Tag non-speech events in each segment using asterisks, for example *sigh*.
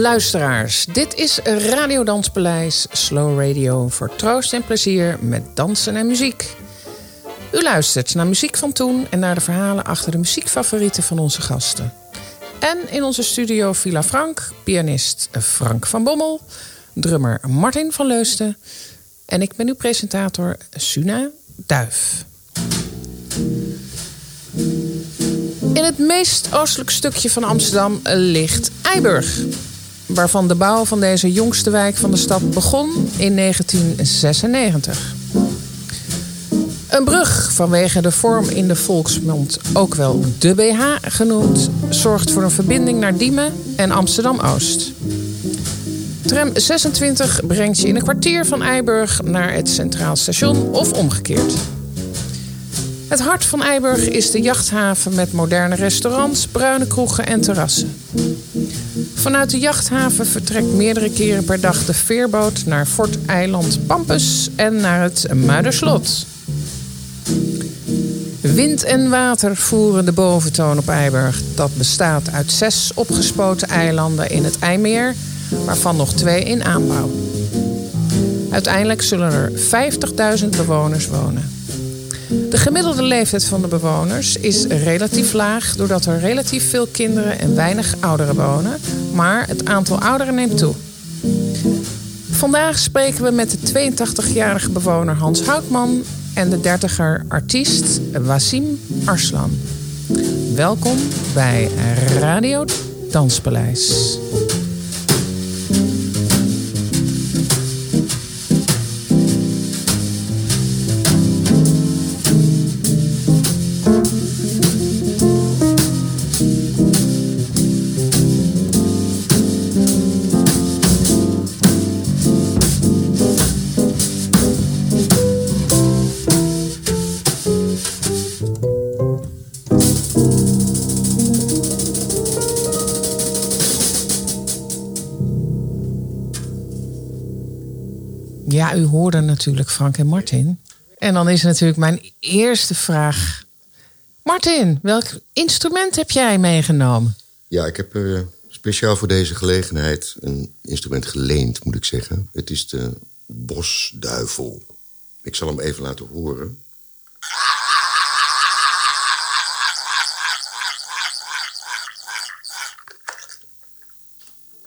luisteraars. Dit is Radio Danspaleis, Slow Radio voor troost en plezier met dansen en muziek. U luistert naar muziek van toen en naar de verhalen achter de muziekfavorieten van onze gasten. En in onze studio Villa Frank, pianist Frank van Bommel, drummer Martin van Leusten en ik ben uw presentator Suna Duif. In het meest oostelijk stukje van Amsterdam ligt Eiburg. Waarvan de bouw van deze jongste wijk van de stad begon in 1996. Een brug, vanwege de vorm in de volksmond ook wel de BH genoemd, zorgt voor een verbinding naar Diemen en Amsterdam-Oost. Tram 26 brengt je in een kwartier van Eiburg naar het Centraal Station of omgekeerd. Het hart van Eiburg is de jachthaven met moderne restaurants, bruine kroegen en terrassen. Vanuit de jachthaven vertrekt meerdere keren per dag de veerboot naar Fort Eiland Pampus en naar het Muiderslot. Wind en water voeren de boventoon op Eiburg. Dat bestaat uit zes opgespoten eilanden in het IJmeer, waarvan nog twee in aanbouw. Uiteindelijk zullen er 50.000 bewoners wonen. De gemiddelde leeftijd van de bewoners is relatief laag doordat er relatief veel kinderen en weinig ouderen wonen, maar het aantal ouderen neemt toe. Vandaag spreken we met de 82-jarige bewoner Hans Houtman en de 30er artiest Wasim Arslan. Welkom bij Radio Danspaleis. Ja, u hoorde natuurlijk Frank en Martin. En dan is natuurlijk mijn eerste vraag. Martin, welk instrument heb jij meegenomen? Ja, ik heb uh, speciaal voor deze gelegenheid een instrument geleend, moet ik zeggen. Het is de bosduivel. Ik zal hem even laten horen.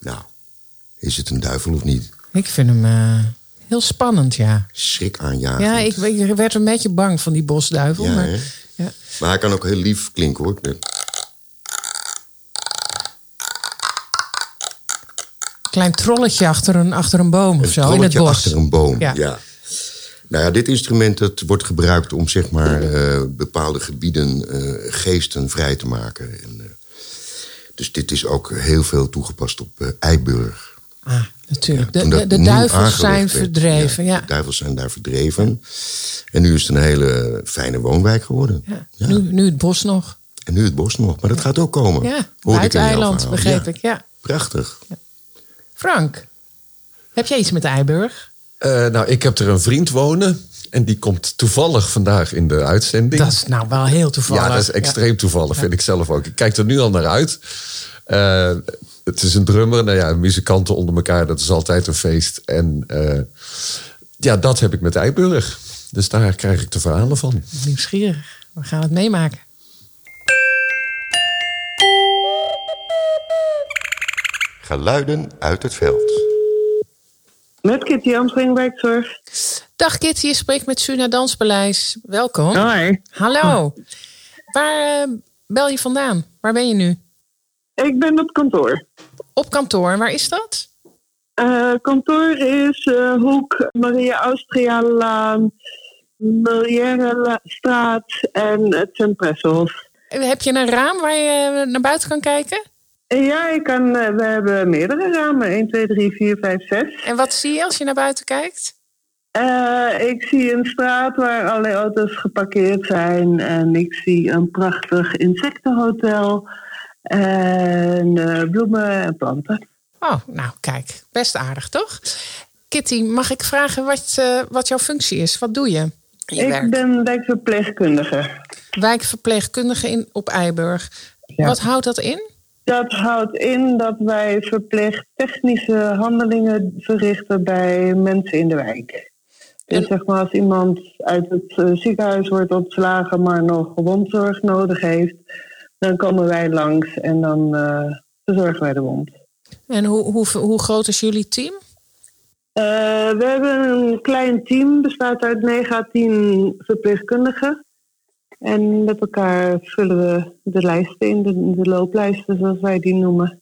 Nou, is het een duivel of niet? Ik vind hem uh, heel spannend, ja. Schrik aanjagen. Ja, ik, ik, werd een beetje bang van die bosduivel. Ja, maar, ja. Maar hij kan ook heel lief klinken, hoor. Klein trolletje achter een, achter een boom of zo in het bos. achter een boom, Ja. ja. Nou ja, dit instrument dat wordt gebruikt om zeg maar eh, bepaalde gebieden eh, geesten vrij te maken. En, eh, dus dit is ook heel veel toegepast op Eiburg. Ah, natuurlijk. De, de, de duivels zijn werd. verdreven. Ja. De duivels zijn daar verdreven. En nu is het een hele fijne woonwijk geworden. Ja. Ja. Nu, nu het bos nog. En nu het bos nog. Maar dat gaat ook komen. Ja, buiteneiland, verhaal. begreep Ja, ik. Ja. Prachtig. Frank, heb jij iets met Eiburg? Eh, nou, ik heb er een vriend wonen. En die komt toevallig vandaag in de uitzending. Dat is nou wel heel toevallig. ja, dat is extreem toevallig, vind ik zelf ook. Ik kijk er nu al naar uit. Eh, het is een drummer. Nou ja, muzikanten onder elkaar, dat is altijd een feest. En eh, ja, dat heb ik met Eiburg. Dus daar krijg ik de verhalen van. Nieuwsgierig. We gaan het meemaken. Geluiden uit het veld. Met Kitty Amsterdam Wijkzorg. Dag Kitty, je spreekt met Suna Danspaleis. Welkom. Hoi. Hallo. Waar eh, bel je vandaan? Waar ben je nu? Ik ben op kantoor. Op kantoor. Waar is dat? Eh, kantoor is eh, Hoek Maria Austrialaan, Milière Straat en het Heb je een raam waar je eh, naar buiten kan kijken? En ja, ik kan, we hebben meerdere ramen. 1, 2, 3, 4, 5, 6. En wat zie je als je naar buiten kijkt? Eh, ik zie een straat waar alle auto's geparkeerd zijn. En ik zie een prachtig insectenhotel. En eh, bloemen en planten. Oh, nou kijk, best aardig toch? Kitty, mag ik vragen wat, eh, wat jouw functie is? Wat doe je? ik werk? ben wijkverpleegkundige. Wijkverpleegkundige in, op Eiburg. Ja. Wat houdt dat in? Dat houdt in dat wij verplicht technische handelingen verrichten bij mensen in de wijk. Dus En- zeg maar als iemand uit het eh, ziekenhuis wordt ontslagen, maar nog gewondzorg nodig heeft, dan komen wij langs en dan eh, verzorgen wij de wond. En hoe, hoe, hoe groot is jullie team? Eh, we hebben een klein team, bestaat uit 9 à 10 verpleegkundigen. En met elkaar vullen we de lijsten in, de, de looplijsten zoals wij die noemen.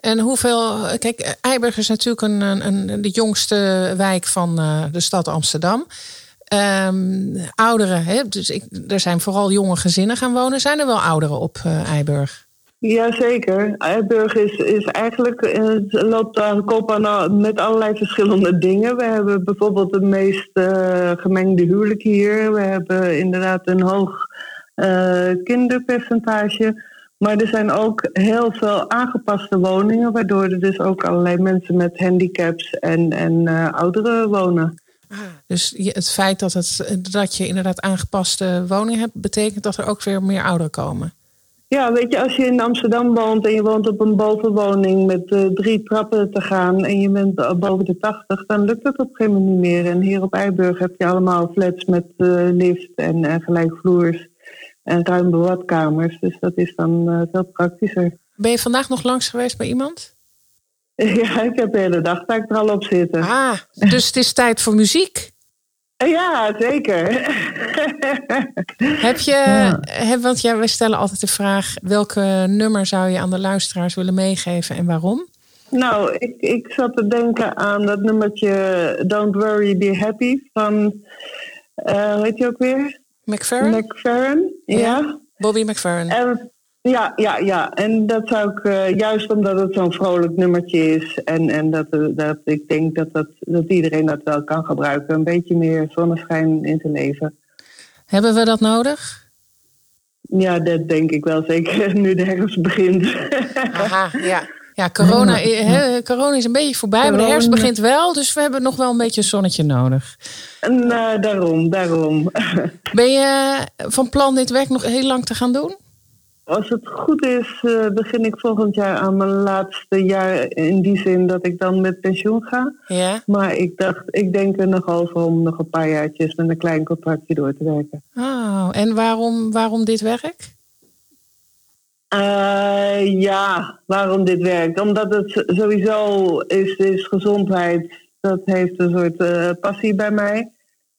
En hoeveel. Kijk, Eiburg is natuurlijk een, een, een- de jongste wijk van eh, de stad Amsterdam. Ehm, ouderen, hè? dus ik, er zijn vooral jonge gezinnen gaan wonen. Zijn er wel ouderen op eh, Eiburg? Jazeker. Eiburg is, is eigenlijk, eh, loopt aan kop aan met allerlei verschillende dingen. We hebben bijvoorbeeld het meest eh, gemengde huwelijk hier. We hebben inderdaad een hoog kinderpercentage. Maar er zijn ook heel veel aangepaste woningen, waardoor er dus ook allerlei mensen met handicaps en, en ouderen wonen. Dus je- het feit dat, het, dat je inderdaad aangepaste woning hebt, betekent dat er ook weer meer ouderen komen. Ja, weet je, als je in Amsterdam woont en je woont op een bovenwoning met eh, drie trappen te gaan en je bent eh, boven de 80, dan lukt dat op een gegeven moment niet meer. En hier op Eiburg heb je allemaal flats met eh, lift en, en gelijkvloers en ruime badkamers. Dus dat is dan veel praktischer. Ben je vandaag nog langs geweest bij iemand? *laughs* ja, ik heb de hele dag daar er al op zitten. Ah, dus het is tijd voor muziek. Ja, zeker. *laughs* Heb je, heb, want ja, we stellen altijd de vraag: welke nummer zou je aan de luisteraars willen meegeven en waarom? Nou, ik, ik zat te denken aan dat nummertje Don't Worry, Be Happy van, eh hoe heet je ook weer? McFerrin? McFerrin. Ja. Bobby McFerrin. En, ja, ja, ja. En dat zou ik, eh, juist omdat het zo'n vrolijk nummertje is. En, en dat, eh, dat ik denk dat, dat, dat iedereen dat wel kan gebruiken. Een beetje meer zonneschijn in zijn leven. Hebben we dat nodig? Ja, dat denk ik wel zeker *laughs* nu de herfst begint. Aha, ja. Ja, corona, corona is een beetje voorbij, maar de herfst begint wel. Dus we hebben nog wel een beetje een zonnetje nodig. eh, daarom, daarom. *laughs* Ben je van plan dit werk nog heel lang te gaan doen? Als het goed is, eh, begin ik volgend jaar aan mijn laatste jaar. In die zin dat ik dan met pensioen ga. Ja. Maar ik dacht, ik denk er nog over om nog een paar jaartjes met een klein contractje door te werken. Oh, en waarom, waarom dit werk? Eh, ja, waarom dit werkt? Omdat het sowieso is, is gezondheid. Dat heeft een soort eh, passie bij mij.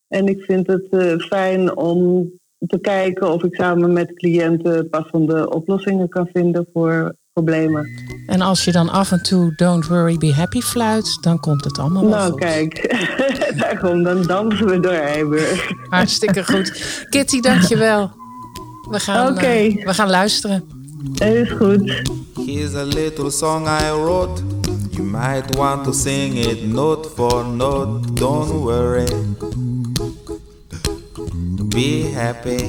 En ik vind het fijn om te kijken of ik samen met cliënten passende oplossingen kan vinden voor problemen. En als je dan af en toe Don't Worry Be Happy fluit, dan komt het allemaal wel nou, goed. kijk, *laughs* daarom dan dansen we door Eiburg. Hartstikke goed. Kitty, dankjewel. We gaan, Oké. eh, we gaan luisteren. Dat is goed. Here's a little song I wrote. You might want to sing it note for note. Don't worry. Be happy.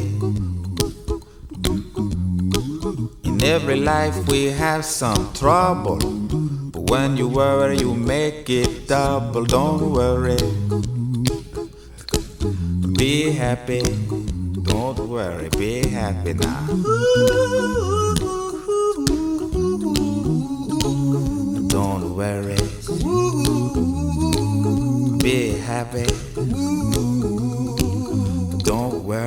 In every life we have some trouble. But when you worry, you make it double. Don't worry. Be happy. Don't worry. Be happy now. Don't worry. Be happy.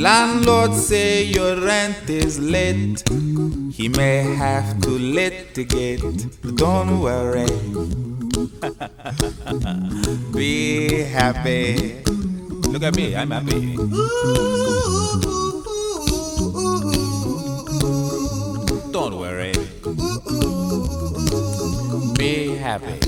Landlord say your rent is late. He may have to litigate. But don't worry. *laughs* Be happy. Look at me, I'm happy. Don't worry. Be happy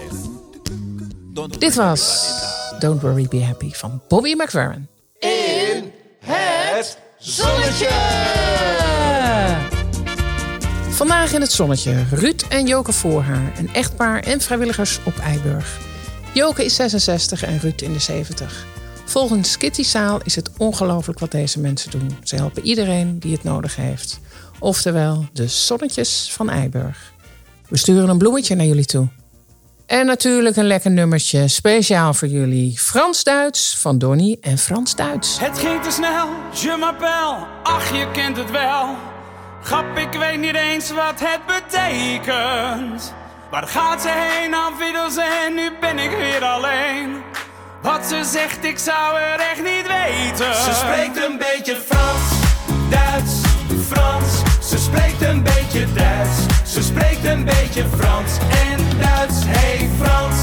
Dit was Don't Worry Be Happy van Bobby McFerrin. Vandaag in het zonnetje Ruud en Joke Voorhaar, een echtpaar en vrijwilligers op Eiburg. Joke is 66 en Ruud in de 70. Volgens Kitty Saal is het ongelooflijk wat deze mensen doen. Ze helpen iedereen die het nodig heeft. Oftewel de zonnetjes van Eiburg. We sturen een bloemetje naar jullie toe. En natuurlijk een lekker nummertje, speciaal voor jullie. Frans-Duits van Donny en Frans-Duits. Het ging te snel, je m'appelle, ach je kent het wel. Grap, ik weet niet eens wat het betekent. Waar gaat ze heen, aan en nu ben ik weer alleen. Wat ze zegt, ik zou er echt niet weten. Ze spreekt een beetje Frans, Duits, Frans. Ze spreekt een beetje Duits. Ze spreekt een beetje Frans en Duits. Hey Frans,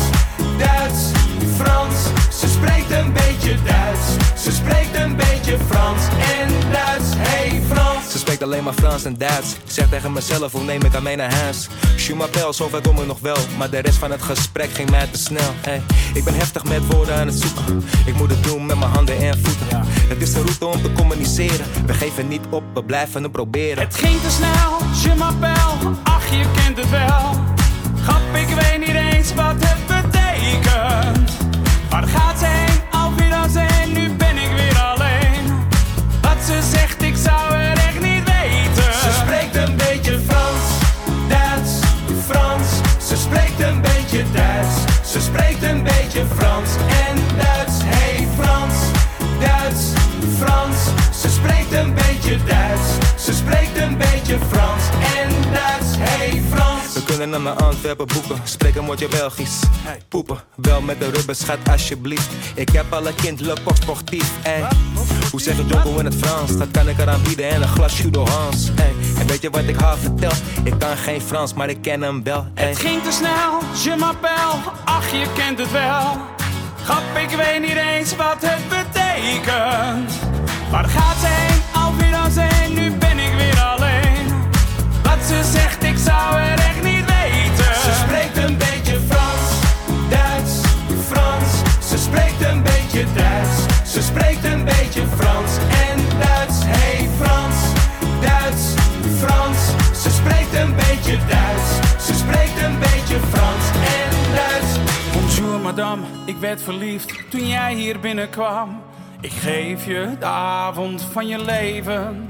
Duits, Frans. Ze spreekt een beetje Duits. Ze spreekt een beetje Frans en Duits. Hey Frans. Ze spreekt alleen maar Frans en Duits. Zeg tegen mezelf, hoe neem ik aan mee naar huis? M'appelle, zover kom ik nog wel. Maar de rest van het gesprek ging mij te snel. Hey, ik ben heftig met woorden aan het zoeken. Ik moet het doen met mijn handen en voeten. Het is de route om te communiceren. We geven niet op, we blijven het proberen. Het ging te snel, je ach je kent het wel. Grap, ik weet niet eens wat het betekent. Waar gaat Frans en Duits. Hey Frans. We kunnen naar mijn Antwerpen boeken. Spreek een woordje Belgisch. Poepen, wel met de rubber, schat alsjeblieft. Ik heb alle kind, le sportief. Hoe zeg je Jocko in het Frans? Dat kan ik eraan bieden en een glas Judo Hans. Ey. En weet je wat ik haar vertel? Ik kan geen Frans, maar ik ken hem wel. Het ging te snel, je m'appelle, ach je kent het wel. Grap, ik weet niet eens wat het betekent. Waar gaat ze heen, zou echt niet weten. Ze spreekt een beetje Frans, Duits, Frans. Ze spreekt een beetje Duits. Ze spreekt een beetje Frans en Duits. Hey Frans, Duits, Frans. Ze spreekt een beetje Duits. Ze spreekt een beetje Frans en Duits. Bonjour madame, ik werd verliefd toen jij hier binnenkwam. Ik geef je de avond van je leven.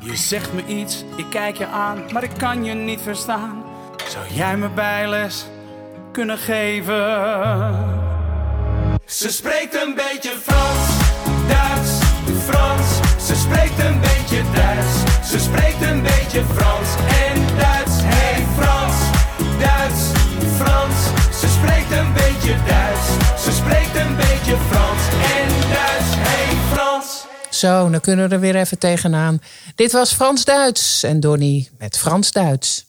Je zegt me iets, ik kijk je aan, maar ik kan je niet verstaan. Zou jij me bijles kunnen geven? Ze spreekt een beetje Frans, Duits, Frans. Ze spreekt een beetje Duits. Ze spreekt een beetje Frans en Duits. Hey Frans, Duits, Frans. Ze spreekt een beetje Duits. Ze spreekt een beetje Frans en Duits. Frans. Zo, dan kunnen we er weer even tegenaan. Dit was Frans-Duits en Donny met Frans-Duits.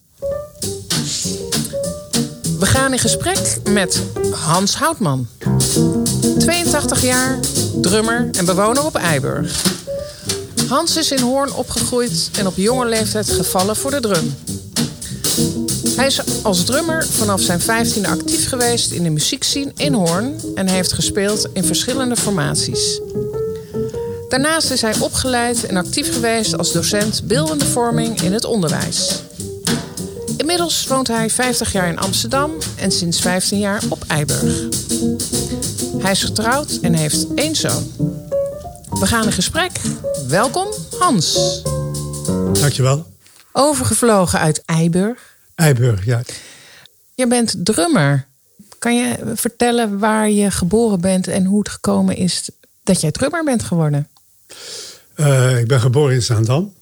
We gaan in gesprek met Hans Houtman. 82 jaar, drummer en bewoner op Eiburg. Hans is in Hoorn opgegroeid en op jonge leeftijd gevallen voor de drum. Hij is als drummer vanaf zijn 15e actief geweest in de muziekscene in Hoorn en heeft gespeeld in verschillende formaties. Daarnaast is hij opgeleid en actief geweest als docent beeldende vorming in het onderwijs. Inmiddels woont hij 50 jaar in Amsterdam en sinds 15 jaar op Eiburg. Hij is getrouwd en heeft één zoon. We gaan in gesprek. Welkom, Hans. Dankjewel. Overgevlogen uit Eiburg. Eiburg, ja. Je bent drummer. Kan je vertellen waar je geboren bent en hoe het gekomen is dat jij drummer bent geworden? Uh, ik ben geboren in Zaandam.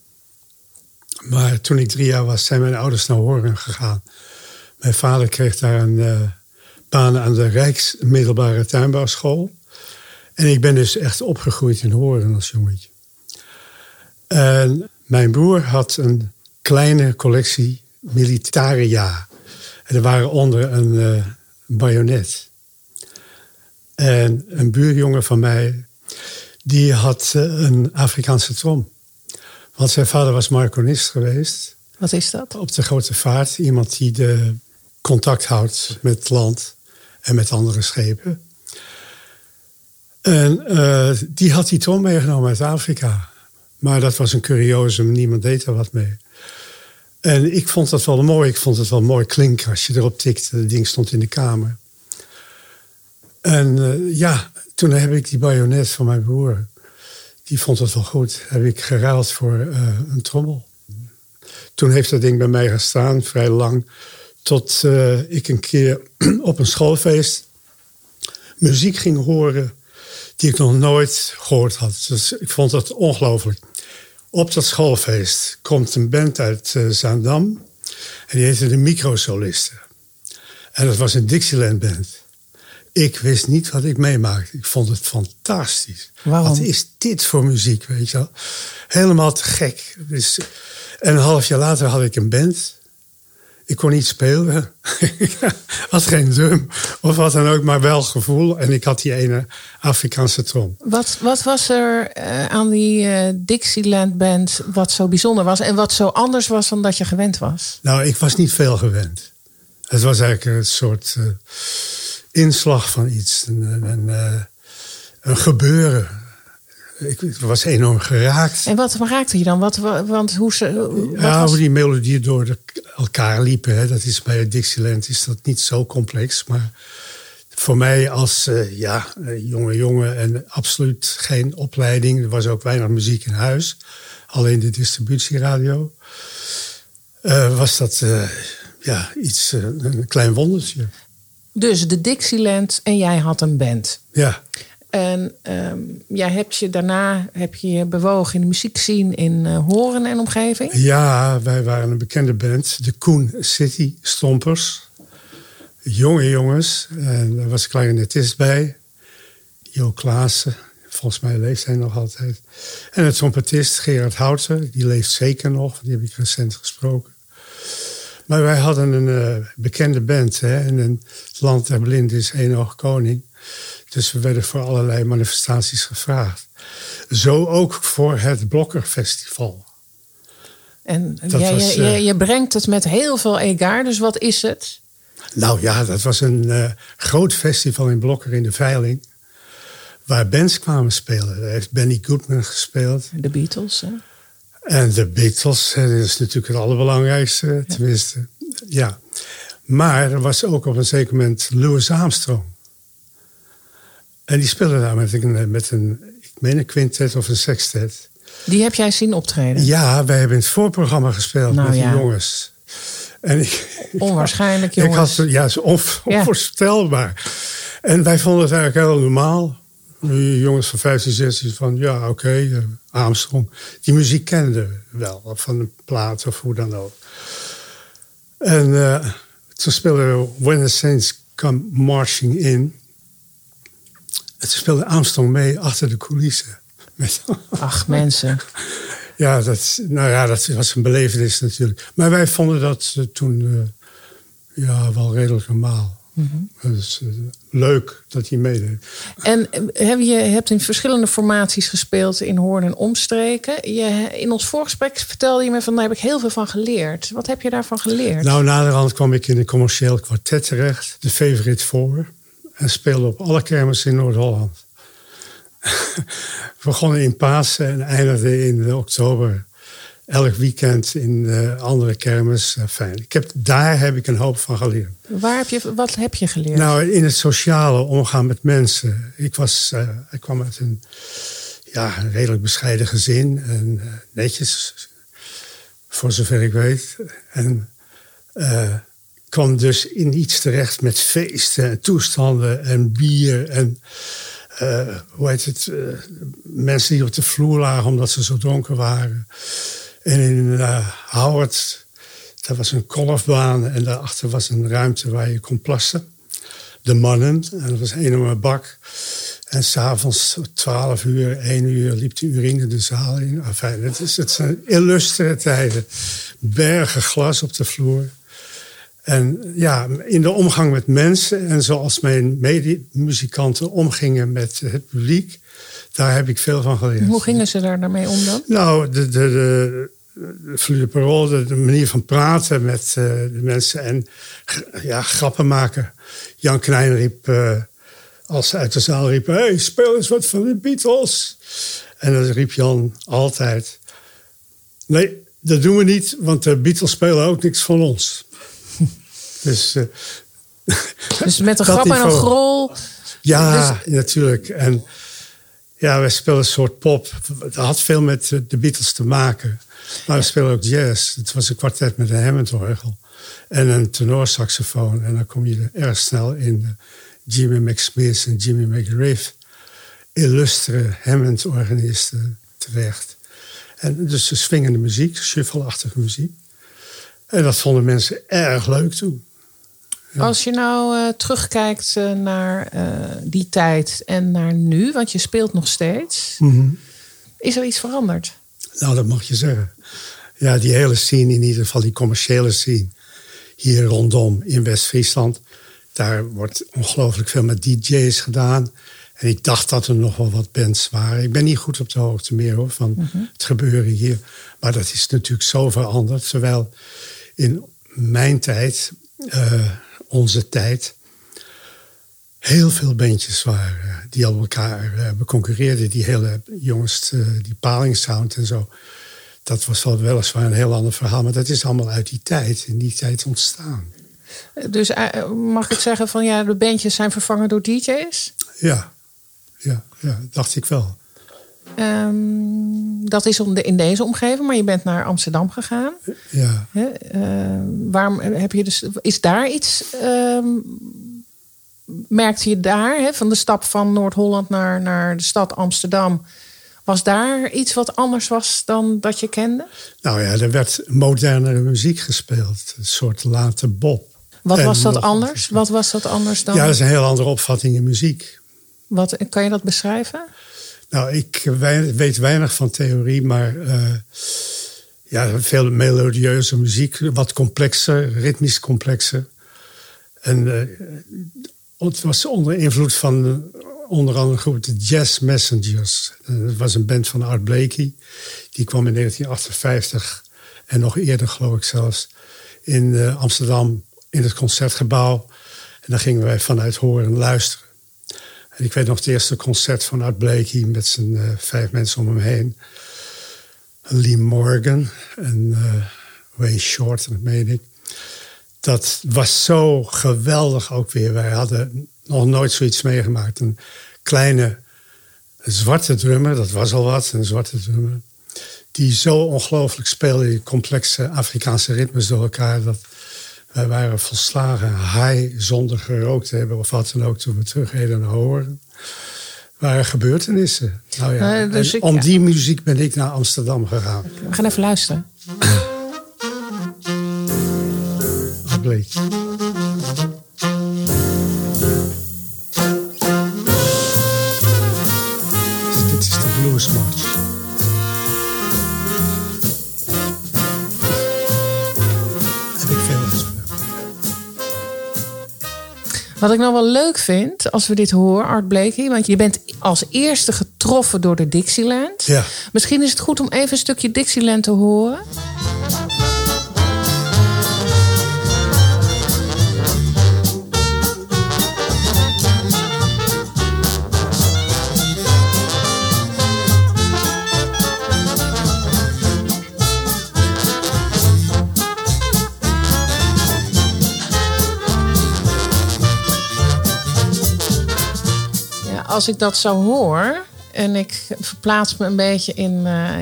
Maar toen ik drie jaar was, zijn mijn ouders naar Horen gegaan. Mijn vader kreeg daar een uh, baan aan de Rijksmiddelbare Tuinbouwschool. En ik ben dus echt opgegroeid in Horen als jongetje. En mijn broer had een kleine collectie militaria. En er waren onder een uh, bajonet. En een buurjongen van mij, die had uh, een Afrikaanse trom. Want zijn vader was marconist geweest. Wat is dat? Op de grote vaart. Iemand die de contact houdt met het land en met andere schepen. En uh, die had die trom meegenomen uit Afrika. Maar dat was een curiosum, niemand deed er wat mee. En ik vond dat wel mooi. Ik vond het wel mooi klinken als je erop tikte. Het ding stond in de kamer. En uh, ja, toen heb ik die bajonet van mijn broer. Die vond het wel goed. Heb ik geruild voor uh, een trommel. Toen heeft dat ding bij mij gestaan, vrij lang. Tot uh, ik een keer *clears throat* op een schoolfeest muziek ging horen die ik nog nooit gehoord had. Dus ik vond dat ongelooflijk. Op dat schoolfeest komt een band uit Zaandam. En die heette de Microsolisten. En dat was een Dixieland band. Ik wist niet wat ik meemaakte. Ik vond het fantastisch. Waarom? Wat is dit voor muziek, weet je wel? Helemaal te gek. Dus, en een half jaar later had ik een band. Ik kon niet spelen. ik *laughs* had geen drum of wat dan ook, maar wel gevoel. En ik had die ene Afrikaanse trom. Wat, wat was er uh, aan die uh, Dixieland Band wat zo bijzonder was... en wat zo anders was dan dat je gewend was? Nou, ik was niet veel gewend. Het was eigenlijk een soort uh, inslag van iets. Een, een, een gebeuren. Ik was enorm geraakt. En wat raakte je dan? Wat, want hoe ze, ja, was... hoe die melodieën door de, elkaar liepen. Hè. Dat is bij Dixieland is dat niet zo complex. Maar voor mij als uh, ja, jonge jongen en absoluut geen opleiding. Er was ook weinig muziek in huis. Alleen de distributieradio. Uh, was dat uh, ja, iets, een klein wondertje. Dus de Dixieland en jij had een band. Ja. En um, jij hebt je daarna heb je, je bewogen in de muziekscene in uh, Horen en omgeving? Ja, wij waren een bekende band, de Koen City Stompers. Jonge jongens, en er was een clarinetist bij, Jo Klaassen. Volgens mij leeft hij nog altijd. En het trompetist Gerard Houten, die leeft zeker nog, die heb ik recent gesproken. Maar wij hadden een uh, bekende band. Hè? En het land der blinden is één oog koning. Dus we werden voor allerlei manifestaties gevraagd. Zo ook voor het Blokkerfestival. En jij, was, je, je, je, brengt het met heel veel egaar, dus wat is het? Nou ja, dat was een uh, groot festival in Blokker in de Veiling. Waar bands kwamen spelen. Daar heeft Benny Goodman gespeeld. De Beatles, hè? En de Beatles, dat is natuurlijk het allerbelangrijkste, ja. tenminste. Ja. Maar er was ook op een zeker moment Louis Armstrong. En die speelde daar met een, met een, ik meen een quintet of een sextet. Die heb jij zien optreden? Ja, wij hebben in het voorprogramma gespeeld nou, met ja. die jongens. En ik, Onwaarschijnlijk, ik, jongens. *laughs* Ik had, ja, onvoorstelbaar. En wij vonden het eigenlijk heel normaal. Jongens van 15, 16 van, ja, oké, okay, uh, Armstrong. Die muziek kenden we wel, van de plaat of hoe dan ook. En uh, toen speelden we When the Saints Come Marching In. En toen speelde Armstrong mee achter de coulissen. Met Ach, mensen. *laughs* ja, dat, nou ja, dat was een belevenis natuurlijk. Maar wij vonden dat uh, toen uh, ja, wel redelijk normaal. Mm -hmm. Dus uh, leuk dat hij meedeed. En heb je hebt in verschillende formaties gespeeld in Hoorn en omstreken. Je, in ons voorgesprek vertelde je me van daar heb ik heel veel van geleerd. Wat heb je daarvan geleerd? Nou, naderhand kwam ik in een commercieel kwartet terecht. De Favorite voor. En speelde op alle kermissen in Noord-Holland. *laughs* we begonnen in Pasen en eindigden in oktober. Elk weekend in eh, andere kermis. Eh, fijn. Ik heb, daar heb ik een hoop van geleerd. Waar heb je, wat heb je geleerd? Nou, in het sociale omgaan met mensen. Ik, was, eh, ik kwam uit een, ja, een redelijk bescheiden gezin. En netjes, voor zover ik weet. En kwam dus in iets terecht met feesten en toestanden en bier. En hoe heet het? mensen die op de vloer lagen omdat ze zo dronken waren. En in eh, Howard, daar was een golfbaan en daarachter was een ruimte waar je kon plassen. De mannen, en dat was een enorme bak. En s'avonds 12 uur, 1 uur liep de urine de zaal in. Enfin, het, is, het zijn illustere tijden. Bergen glas op de vloer. En ja, in de omgang met mensen en zoals mijn medemuzikanten omgingen met het publiek, daar heb ik veel van geleerd. Hoe gingen ze daar daarmee om dan? Nou, de, de, de, de parole, manier van praten met eh, de mensen en ja, grappen maken. Jan Knijn riep, eh, als ze uit de zaal riepen, hey, speel eens wat van de Beatles. En dan riep Jan altijd, nee, dat doen we niet, want de Beatles spelen ook niks van ons. *laughs* dus... eh, *laughs* Dus met een dat grap en een grol. Ja, Dus- natuurlijk. En ja, wij spelen een soort pop. Het had veel met de Beatles te maken. Maar we spelen ook jazz. Het was een kwartet met een Hammond-orgel. En een tenorsaxofoon. En dan kom je erg snel in de Jimmy McSmith en Jimmy McRae. Illustre Hammond-organisten terecht. En dus de swingende muziek, shuffle-achtige muziek. En dat vonden mensen erg leuk toen. Als je nou eh, terugkijkt eh, naar eh, die tijd en naar nu, want je speelt nog steeds, is er iets veranderd? Nou, dat mag je zeggen. Ja, die hele scene, in ieder geval die commerciële scene. Hier rondom in West-Friesland. Daar wordt ongelooflijk veel met DJ's gedaan. En ik dacht dat er nog wel wat bands waren. Ik ben niet goed op de hoogte meer hoor, van het gebeuren hier. Maar dat is natuurlijk zo veranderd. Terwijl in mijn tijd, eh, onze tijd, heel veel bandjes waren eh, die al elkaar eh, beconcurreerden. Die hele jongens, eh, die palingsound en zo. Dat was wel weliswaar een heel ander verhaal. Maar dat is allemaal uit die tijd, in die tijd ontstaan. Dus mag ik zeggen van ja, de bandjes zijn vervangen door DJ's? Ja, ja, ja dacht ik wel. Ehm, dat is om de, in deze omgeving, maar je bent naar Amsterdam gegaan. Ja. Waarom heb je dus, is daar iets, ehm, merkte je daar, hè, van de stap van Noord-Holland naar, naar de stad Amsterdam, was daar iets wat anders was dan dat je kende? Nou ja, er werd modernere muziek gespeeld. Een soort late Bob. Wat En was dat anders? Wat was dat anders dan? Ja, dat is een heel andere opvatting in muziek. Wat, kan je dat beschrijven? Nou, ik weet weinig van theorie, maar eh, ja, veel melodieuze muziek, wat complexer, ritmisch complexer. En eh, het was onder invloed van eh, onder andere groep de Jazz Messengers. Eh, dat was een band van Art Blakey. Die kwam in 1958 en nog eerder, geloof ik zelfs, in eh, Amsterdam in het concertgebouw. En dan gingen wij vanuit horen luisteren. En ik weet nog het eerste concert van Art Blakey met zijn eh, vijf mensen om hem heen. Lee Morgan en eh, Wayne Short, dat meen ik. Dat was zo geweldig ook weer. Wij hadden nog nooit zoiets meegemaakt. Een kleine zwarte drummer, dat was al wat, een zwarte drummer. Die zo ongelooflijk speelde, die complexe Afrikaanse ritmes door elkaar. Dat wij waren volslagen high zonder gerookt te hebben of wat dan ook toen we terugreden naar Horen. waren gebeurtenissen. Nou ja, Eh, dus ik- om ja. die muziek ben ik naar Amsterdam gegaan. We gaan even luisteren. Dit is de Blues March. Heb ik veel gespeeld. Wat ik nou wel leuk vind als we dit horen, Art Blakey, want je bent als eerste getroffen door de Dixieland. Ja. Misschien is het goed om even een stukje Dixieland te horen. Als ik dat zo hoor en ik verplaats me een beetje in, eh,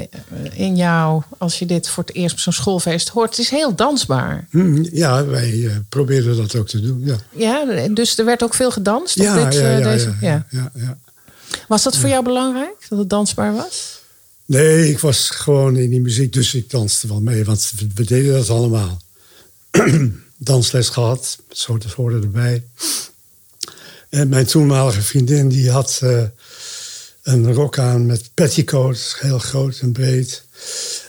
in jou als je dit voor het eerst op zo'n schoolfeest hoort. Het is heel dansbaar. Hm, ja, wij eh, probeerden dat ook te doen. Ja, Ja, dus er werd ook veel gedanst op ja, dit, ja, eh, ja, deze. ja, Ja. ja, ja. Was dat voor jou belangrijk dat het dansbaar was? Nee, ik was gewoon in die muziek, dus ik danste wel mee. Want we, deden dat allemaal. *clears throat* Dansles gehad, zo dat hoorde erbij. En mijn toenmalige vriendin die had eh, een rok aan met petticoats, heel groot en breed.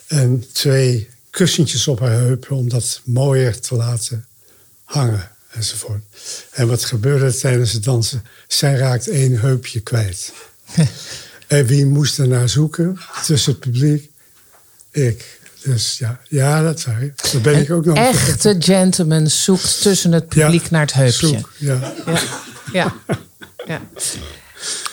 En twee kussentjes op haar heupen om dat mooier te laten hangen enzovoort. En wat gebeurde tijdens het dansen? Zij raakt één heupje kwijt. *laughs* en wie moest er naar zoeken tussen het publiek? Ik. Dus ja, ja dat, zei ik. dat ben ik ook nog Echte gentleman zoekt tussen het publiek Ja, naar het heupje. zoek, ja. Ja. Ja. *laughs* ja.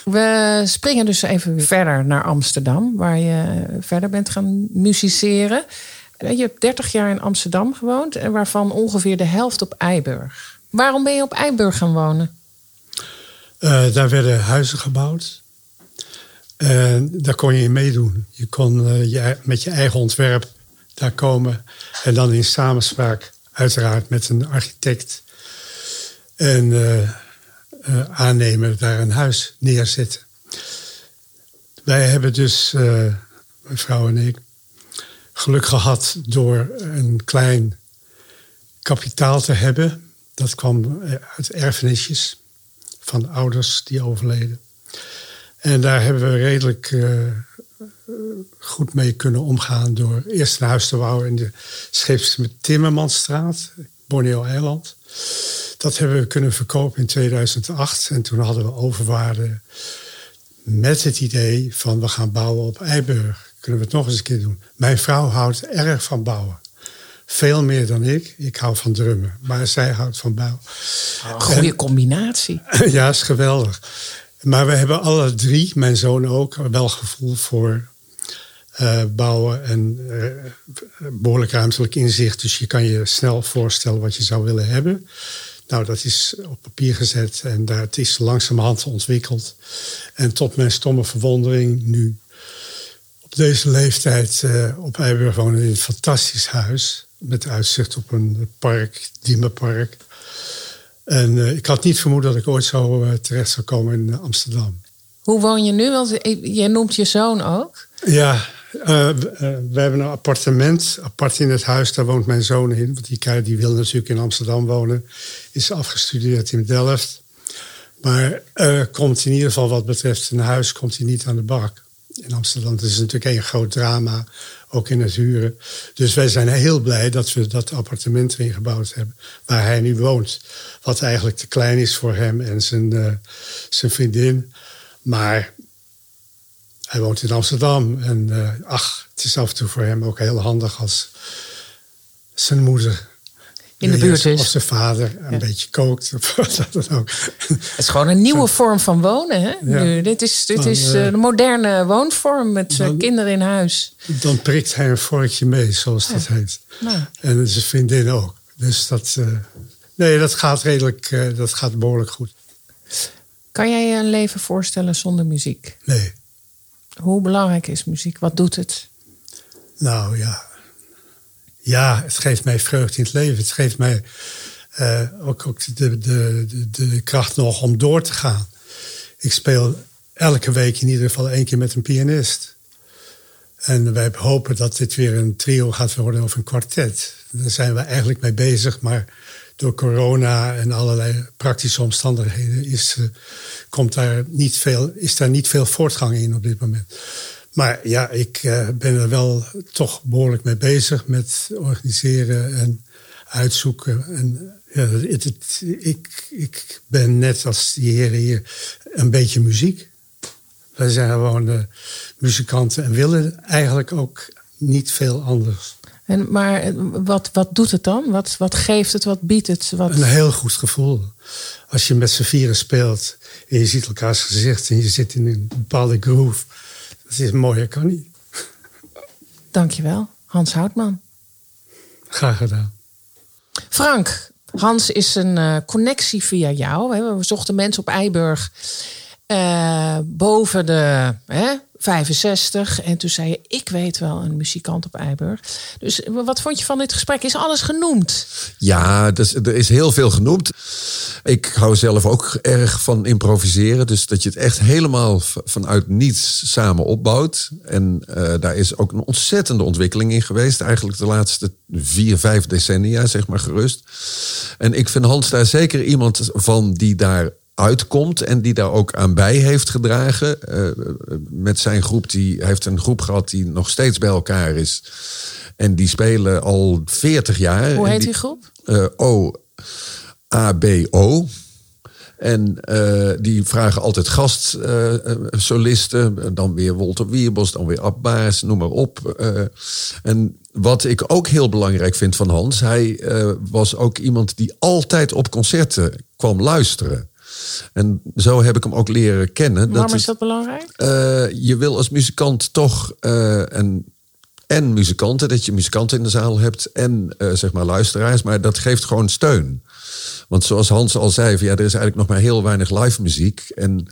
We springen dus even verder naar Amsterdam, waar je verder bent gaan musiceren. Je hebt 30 jaar in Amsterdam gewoond en waarvan ongeveer de helft op Eiburg. Waarom ben je op Eiburg gaan wonen? Eh, daar werden huizen gebouwd. En daar kon je in meedoen. Je kon eh, je, met je eigen ontwerp daar komen. En dan in samenspraak, uiteraard, met een architect. En eh, aannemer daar een huis neerzetten. Wij hebben dus, eh, mijn vrouw en ik, geluk gehad door een klein kapitaal te hebben. Dat kwam eh, uit erfenisjes van ouders die overleden. En daar hebben we redelijk goed mee kunnen omgaan door eerst een huis te bouwen in de Scheeps Timmermansstraat, Borneo-eiland. Dat hebben we kunnen verkopen in 2008 en toen hadden we overwaarde met het idee van we gaan bouwen op Eiburg. Kunnen we het nog eens een keer doen? Mijn vrouw houdt erg van bouwen. Veel meer dan ik. Ik hou van drummen. Maar zij houdt van bouwen. Goede combinatie. *laughs* Ja, is geweldig. Maar we hebben alle drie, mijn zoon ook, wel gevoel voor eh, bouwen en eh, behoorlijk ruimtelijk inzicht. Dus je kan je snel voorstellen wat je zou willen hebben. Nou, dat is op papier gezet en daar, het is langzamerhand ontwikkeld. En tot mijn stomme verwondering nu op deze leeftijd eh, op Eiburg wonen in een fantastisch huis. Met uitzicht op een park, Diemenpark. En ik had niet vermoed dat ik ooit zo terecht zou komen in Amsterdam. Hoe woon je nu? Want je noemt je zoon ook. Ja, eh, eh, we hebben een appartement apart in het huis. Daar woont mijn zoon in. Want die, die wil natuurlijk in Amsterdam wonen. Is afgestudeerd in Delft. Maar eh, komt in ieder geval wat betreft een huis... komt hij niet aan de bak in Amsterdam. Is natuurlijk een groot drama, ook in het huren. Dus wij zijn heel blij dat we dat appartement erin gebouwd hebben... waar hij nu woont. Wat eigenlijk te klein is voor hem en zijn, zijn vriendin. Maar hij woont in Amsterdam. En eh, ach, het is af en toe voor hem ook heel handig als zijn moeder. In de buurt is. Of zijn vader een beetje kookt. Of *laughs* wat dan ook. Het is gewoon een nieuwe vorm van wonen. Hè? Ja. Nu, dit is, dit Dan, is eh, eh, de moderne woonvorm met dan- kinderen in huis. Dan prikt hij een vorkje mee, zoals dat heet. Nou, En zijn vriendin ook. Dus dat, nee, dat gaat redelijk, dat gaat behoorlijk goed. kan jij je een leven voorstellen zonder muziek? Nee, Hoe belangrijk is muziek? Wat doet het? nou ja. Ja, het geeft mij vreugde in het leven. Het geeft mij eh, ook, de, de, de, de kracht nog om door te gaan. Ik speel elke week in ieder geval één keer met een pianist. En wij hopen dat dit weer een trio gaat worden of een kwartet. Daar zijn we eigenlijk mee bezig, maar door corona en allerlei praktische omstandigheden is, eh, komt daar niet veel, is daar niet veel voortgang in op dit moment. Maar ja, ik eh, ben er wel toch behoorlijk mee bezig met organiseren en uitzoeken. En ja, het, ik, ik ben net als die heren hier een beetje muziek. Wij zijn gewoon eh, muzikanten en willen eigenlijk ook niet veel anders. En, maar eh, wat, wat doet het dan? Wat, wat geeft het? Wat biedt het? Wat... Een heel goed gevoel. Als je met z'n vieren speelt en je ziet elkaars gezicht en je zit in een bepaalde groove. Dat is mooier, kan niet. Dankjewel, Hans Houtman. Graag gedaan. Frank, Hans is een eh, connectie via jou. hè. We zochten mensen op Eiburg. eh, boven de hè, 65. En toen zei je, ik weet wel een muzikant op Eiburg. Dus wat vond je van dit gesprek? Is alles genoemd? Ja, dus, er is heel veel genoemd. Ik hou zelf ook erg van improviseren. Dus dat je het echt helemaal vanuit niets samen opbouwt. En eh, daar is ook een ontzettende ontwikkeling in geweest. Eigenlijk de laatste vier, vijf decennia, zeg maar gerust. En ik vind Hans daar zeker iemand van die daar uitkomt en die daar ook aan bij heeft gedragen. Eh, met zijn groep, die hij heeft een groep gehad die nog steeds bij elkaar is. En die spelen al 40 jaar. Hoe heet die- die groep? eh, O, ABO. En eh, die vragen altijd gastsolisten. dan weer Wolter Wierbos, dan weer Ab Baas, noem maar op. En wat ik ook heel belangrijk vind van Hans... hij was ook iemand die altijd op concerten kwam luisteren. En zo heb ik hem ook leren kennen. Waarom is dat belangrijk? eh, je wil als muzikant toch eh, en, en muzikanten, dat je muzikanten in de zaal hebt en eh, zeg maar luisteraars, maar dat geeft gewoon steun. Want zoals Hans al zei, van, ja, er is eigenlijk nog maar heel weinig live muziek. En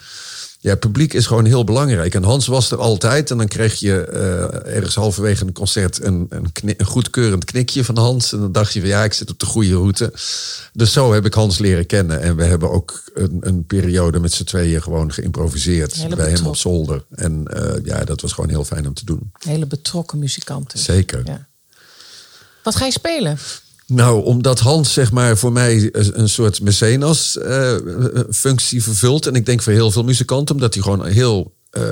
ja, publiek is gewoon heel belangrijk. En Hans was er altijd. En dan kreeg je eh, ergens halverwege een concert een, een, goedkeurend knikje van Hans. En dan dacht je van ja, ik zit op de goede route. Dus zo heb ik Hans leren kennen. En we hebben ook een, een periode met z'n tweeën gewoon geïmproviseerd. Hele bij hem op zolder. En eh, ja, dat was gewoon heel fijn om te doen. Hele betrokken muzikanten. Zeker. Ja. Wat ga je spelen? Nou, omdat Hans zeg maar voor mij een soort mecenas eh, vervult. En ik denk voor heel veel muzikanten, omdat hij gewoon heel eh,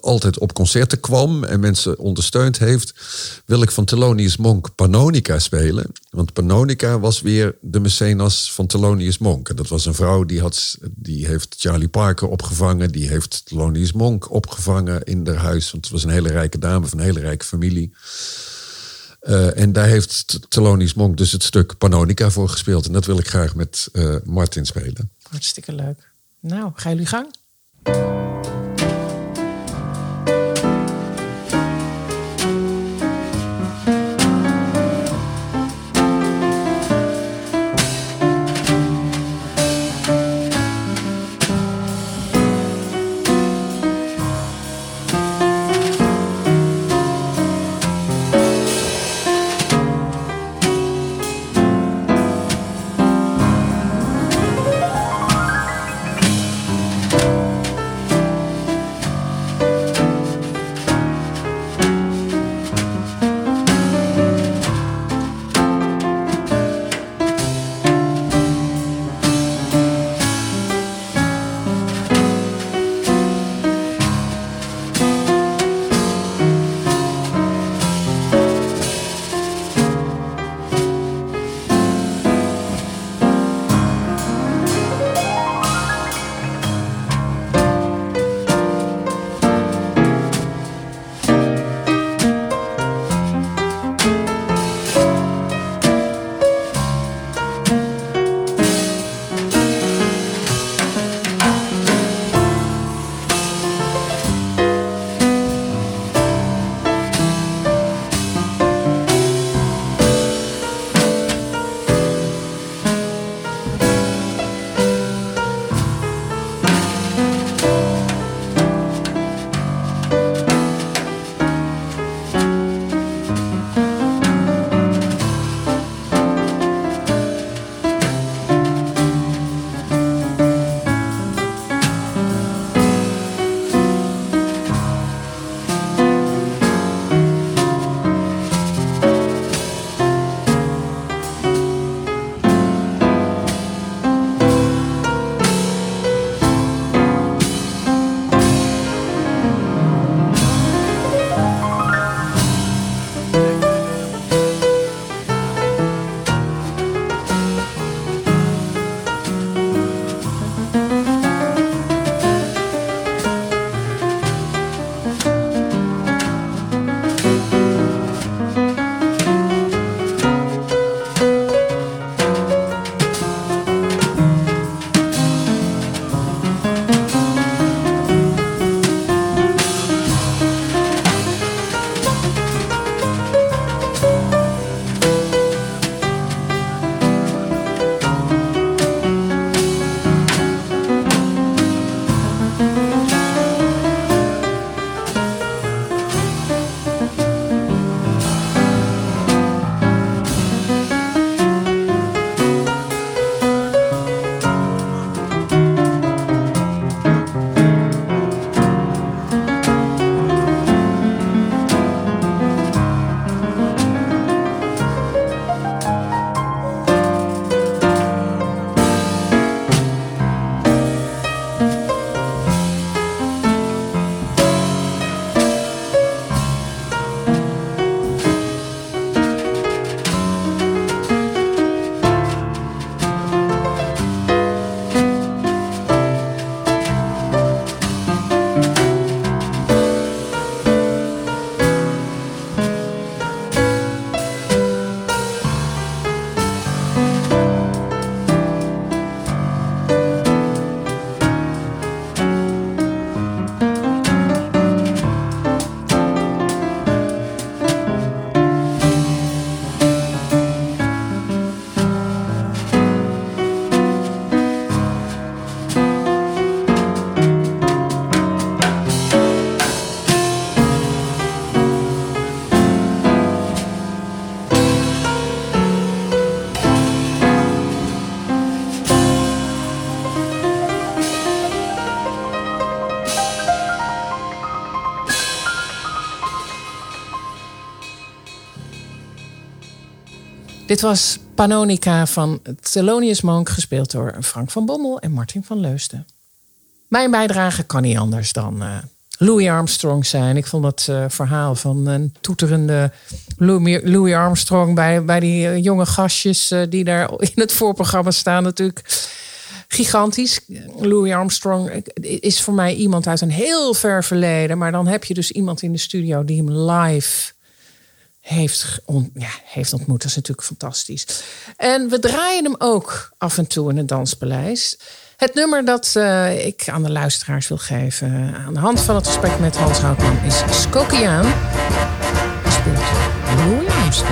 altijd op concerten kwam en mensen ondersteund heeft, wil ik van Thelonious Monk Pannonica spelen. Want Pannonica was weer de mecenas van Thelonious Monk. En dat was een vrouw die, had, die heeft Charlie Parker opgevangen, die heeft Thelonious Monk opgevangen in haar huis. Want het was een hele rijke dame van een hele rijke familie. Eh, en daar heeft Thelonious Monk dus het stuk Pannonica voor gespeeld. En dat wil ik graag met eh, Martin spelen. Hartstikke leuk. Nou, gaan jullie gang? Dit was Panonica van Thelonious Monk, gespeeld door Frank van Bommel en Martin van Leusden. Mijn bijdrage kan niet anders dan eh, Louis Armstrong zijn. Ik vond het eh, verhaal van een toeterende Louis, Louis Armstrong bij, bij die eh, jonge gastjes die daar in het voorprogramma staan natuurlijk gigantisch. Louis Armstrong is voor mij iemand uit een heel ver verleden. Maar dan heb je dus iemand in de studio die hem live heeft, ja, heeft ontmoet. Dat is natuurlijk fantastisch. En we draaien hem ook af en toe in het Danspaleis. Het nummer dat uh, ik aan de luisteraars wil geven... aan de hand van het gesprek met Hans Houtman is Skokiaan. Gespeeld door Louis.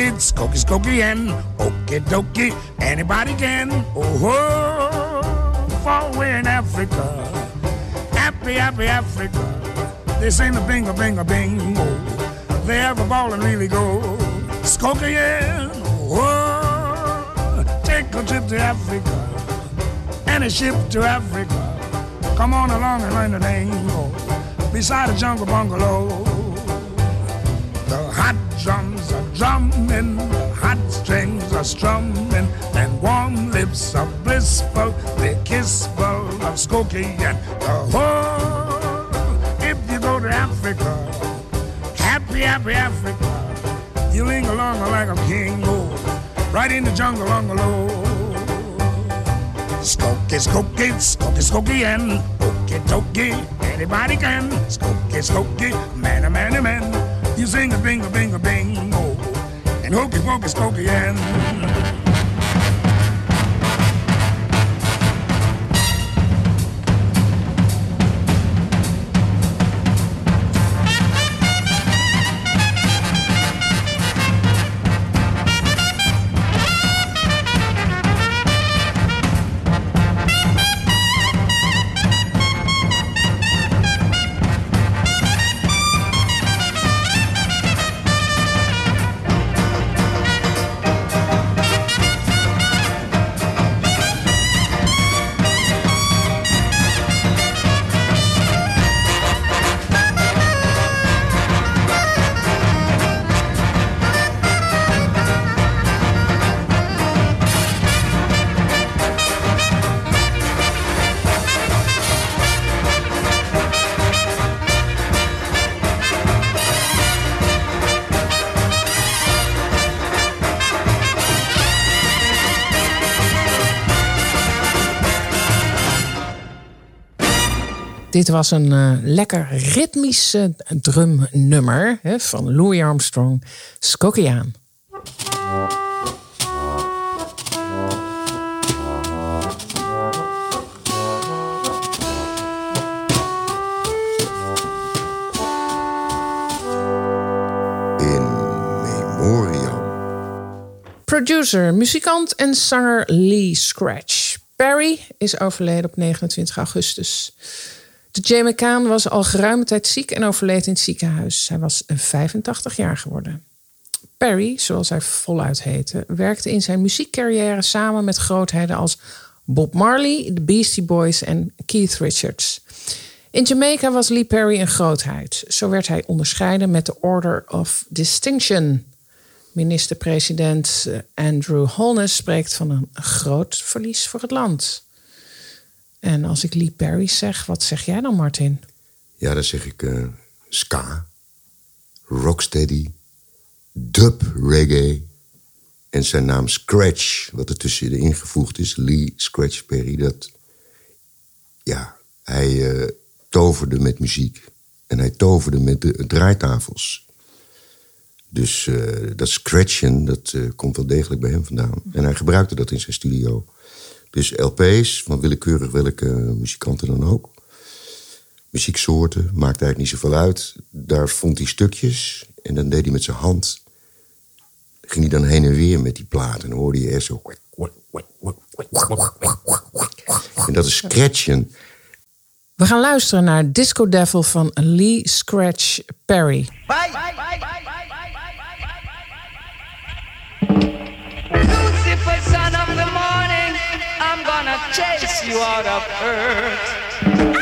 Skokie, skokie, and okie dokie, anybody can. Oh, far away in Africa, happy, happy Africa. They sing the bingo, bingo, bingo. Oh, they have a ball and really go. Skokie, and oh, take a trip to Africa, and a ship to Africa. Come on along and learn the lingo oh, beside a jungle bungalow. Drumming, hot strings are strumming, and warm lips are blissful, they kissful of Skokie and the whole. If you go to Africa, happy, happy Africa, you linger along like a king, oh, right in the jungle bungalow. Skokie, Skokie, Skokie, Skokie, and Okie Dokie, anybody can. Skokie, Skokie, man, a man, a man. You sing a bing a bing a bing and hokey pokey skokey and. Dit was een uh, lekker ritmisch uh, drumnummer hè, van Louis Armstrong, Skokiaan. In memoriam. Producer, muzikant en zanger Lee Scratch. Barry is overleden op 29 augustus. De Jay McCann was al geruime tijd ziek en overleed in het ziekenhuis. Hij was 85 jaar geworden. Perry, zoals hij voluit heette, werkte in zijn muziekcarrière samen met grootheden als Bob Marley, de Beastie Boys en Keith Richards. In Jamaica was Lee Perry een grootheid. Zo werd hij onderscheiden met de Order of Distinction. Minister-president Andrew Holness spreekt van een groot verlies voor het land. En als ik Lee Perry zeg, wat zeg jij dan, Martin? Ja, dan zeg ik uh, ska, rocksteady, dub reggae. En zijn naam Scratch, wat er tussenin gevoegd is, Lee Scratch Perry, dat. Ja, hij eh, toverde met muziek. En hij toverde met de draaitafels. Dus eh, dat scratchen, dat eh, komt wel degelijk bij hem vandaan. En hij gebruikte dat in zijn studio. Dus LP's van willekeurig welke muzikanten dan ook. Muzieksoorten, maakt eigenlijk niet zoveel uit. Daar vond hij stukjes en dan deed hij met zijn hand. Ging hij dan heen en weer met die plaat. En dan hoorde je eerst zo... En dat is scratchen. We gaan luisteren naar Disco Devil van Lee Scratch Perry. Lucifer, chase you out of earth.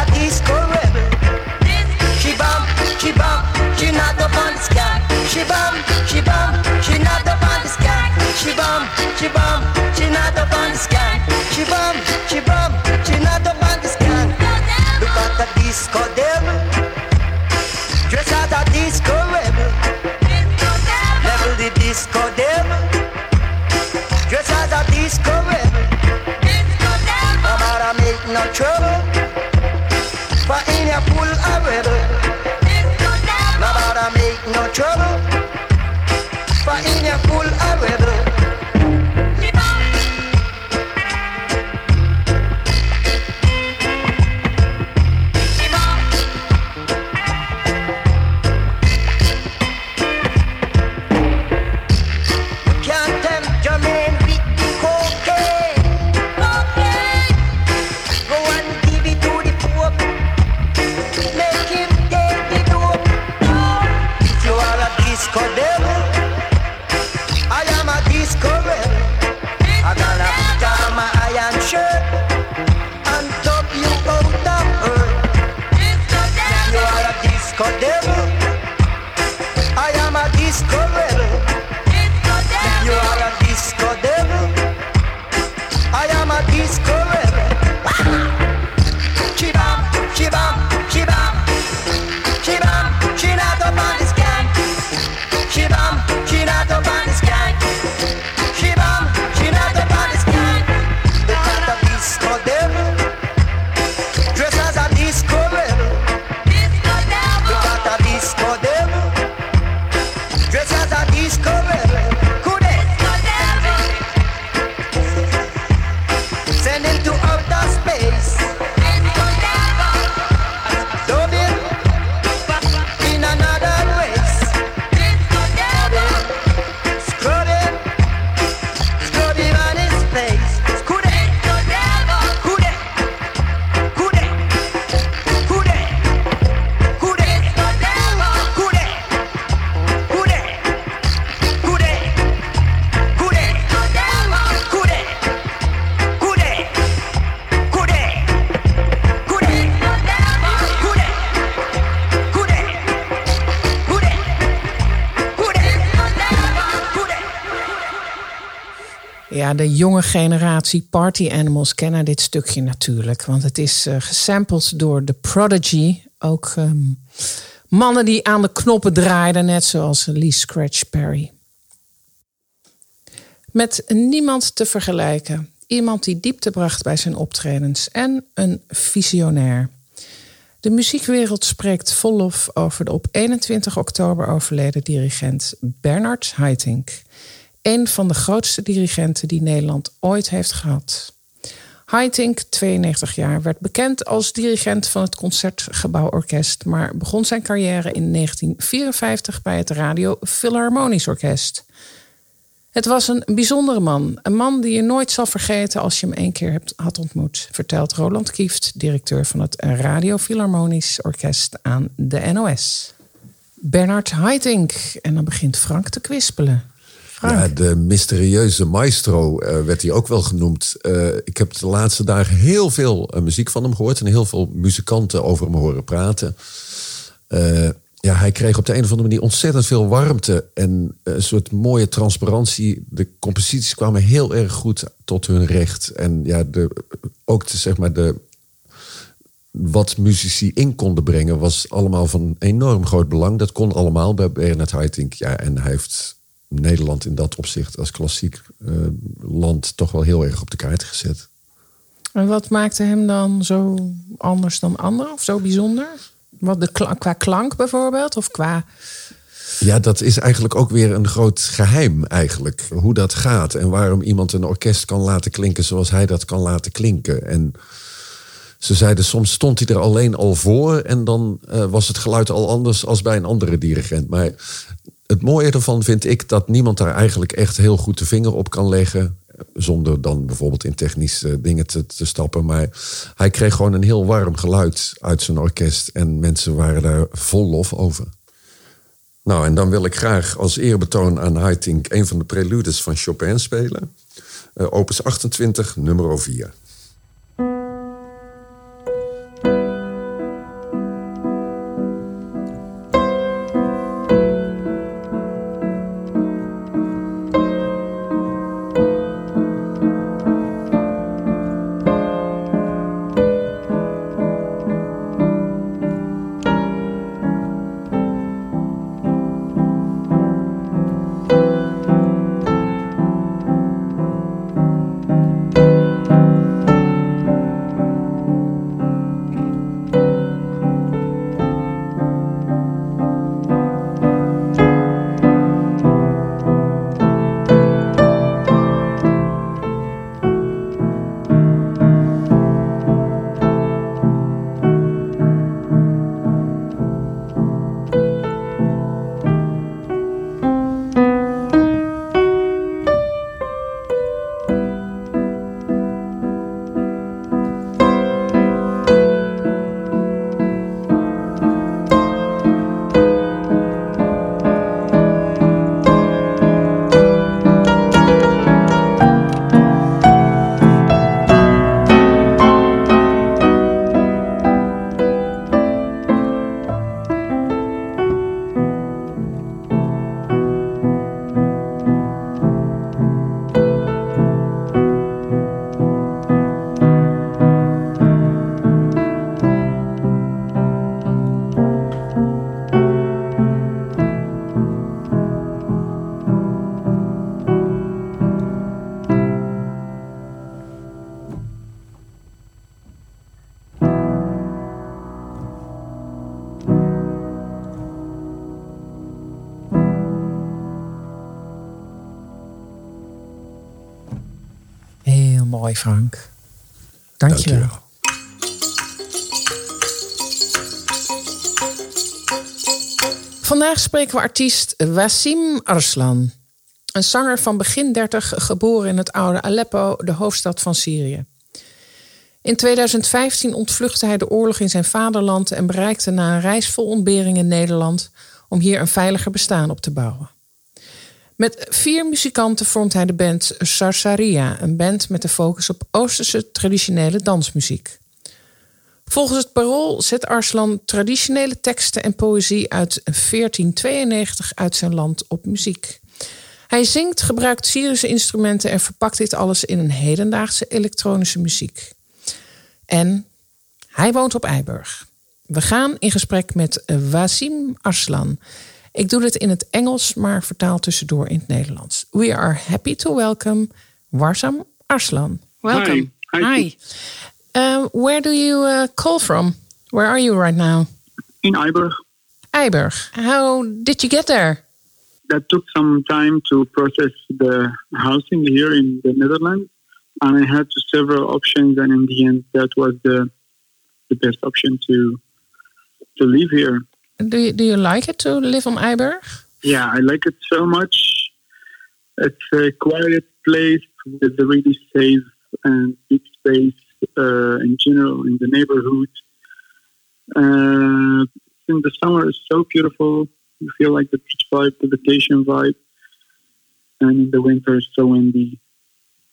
A disco rebel. She bum, she bum, she not up on the sky. She bum, she bum, she not up on the sky. She bum, she bum, she not up on the sky. She bum, she bum, De jonge generatie Party Animals kennen dit stukje natuurlijk. Want het is eh, gesampled door The Prodigy. Ook ehm, mannen die aan de knoppen draaiden, net zoals Lee Scratch Perry. Met niemand te vergelijken. Iemand die diepte bracht bij zijn optredens. En een visionair. De muziekwereld spreekt vol lof over de op 21 oktober overleden dirigent Bernard Haitink. Een van de grootste dirigenten die Nederland ooit heeft gehad. Haitink, 92 jaar, werd bekend als dirigent van het Concertgebouworkest, maar begon zijn carrière in 1954 bij het Radio Philharmonisch Orkest. Het was een bijzondere man. Een man die je nooit zal vergeten als je hem één keer hebt, had ontmoet. Vertelt Roland Kieft, directeur van het Radio Philharmonisch Orkest aan de NOS. Bernard Haitink. En dan begint Frank te kwispelen. Ja, de mysterieuze maestro eh, werd hij ook wel genoemd. Eh, ik heb de laatste dagen heel veel eh, muziek van hem gehoord en heel veel muzikanten over hem horen praten. Ja, hij kreeg op de een of andere manier ontzettend veel warmte en een soort mooie transparantie. De composities kwamen heel erg goed tot hun recht. En ja, de, ook de, zeg maar de, wat muzici in konden brengen was allemaal van enorm groot belang. Dat kon allemaal bij Bernard Haitink. Ja, en hij heeft Nederland in dat opzicht als klassiek eh, land toch wel heel erg op de kaart gezet. En wat maakte hem dan zo anders dan anderen? Of zo bijzonder? Wat de qua klank bijvoorbeeld? Of qua... Ja, dat is eigenlijk ook weer een groot geheim eigenlijk. Hoe dat gaat en waarom iemand een orkest kan laten klinken zoals hij dat kan laten klinken. En ze zeiden soms stond hij er alleen al voor en dan eh, was het geluid al anders als bij een andere dirigent. Maar het mooie ervan vind ik dat niemand daar eigenlijk echt heel goed de vinger op kan leggen. Zonder dan bijvoorbeeld in technische dingen te, te stappen. Maar hij kreeg gewoon een heel warm geluid uit zijn orkest. En mensen waren daar vol lof over. Nou, en dan wil ik graag als eerbetoon aan Haitink een van de preludes van Chopin spelen. Eh, opus 28, nummer 4. Mooi, Frank. Dank je wel. Vandaag spreken we artiest Wassim Arslan. Een zanger van begin 30, geboren in het oude Aleppo, de hoofdstad van Syrië. In 2015 ontvluchtte hij de oorlog in zijn vaderland en bereikte na een reis vol ontberingen Nederland om hier een veiliger bestaan op te bouwen. Met vier muzikanten vormt hij de band Sarsaria, een band met de focus op Oosterse traditionele dansmuziek. Volgens het parool zet Arslan traditionele teksten en poëzie uit 1492 uit zijn land op muziek. Hij zingt, gebruikt Syrische instrumenten en verpakt dit alles in een hedendaagse elektronische muziek. En hij woont op Eiburg. We gaan in gesprek met Wasim Arslan. Ik doe dit in het Engels, maar vertaal tussendoor in het Nederlands. We are happy to welcome Warsam Arslan. Welcome. Hi. Hi. Uh, where do you uh, call from? Where are you right now? In Eiburg. Eiburg. How did you get there? That took some time to process the housing here in the Netherlands, and I had several options, and in the end, that was the the best option to to live here. Do you, do you like it to live on Eiburg? Yeah, I like it so much. It's a quiet place with a really safe and big space uh, in general in the neighborhood. Uh, in the summer, it's so beautiful. You feel like the beach vibe, the vacation vibe. And in the winter, it's so windy.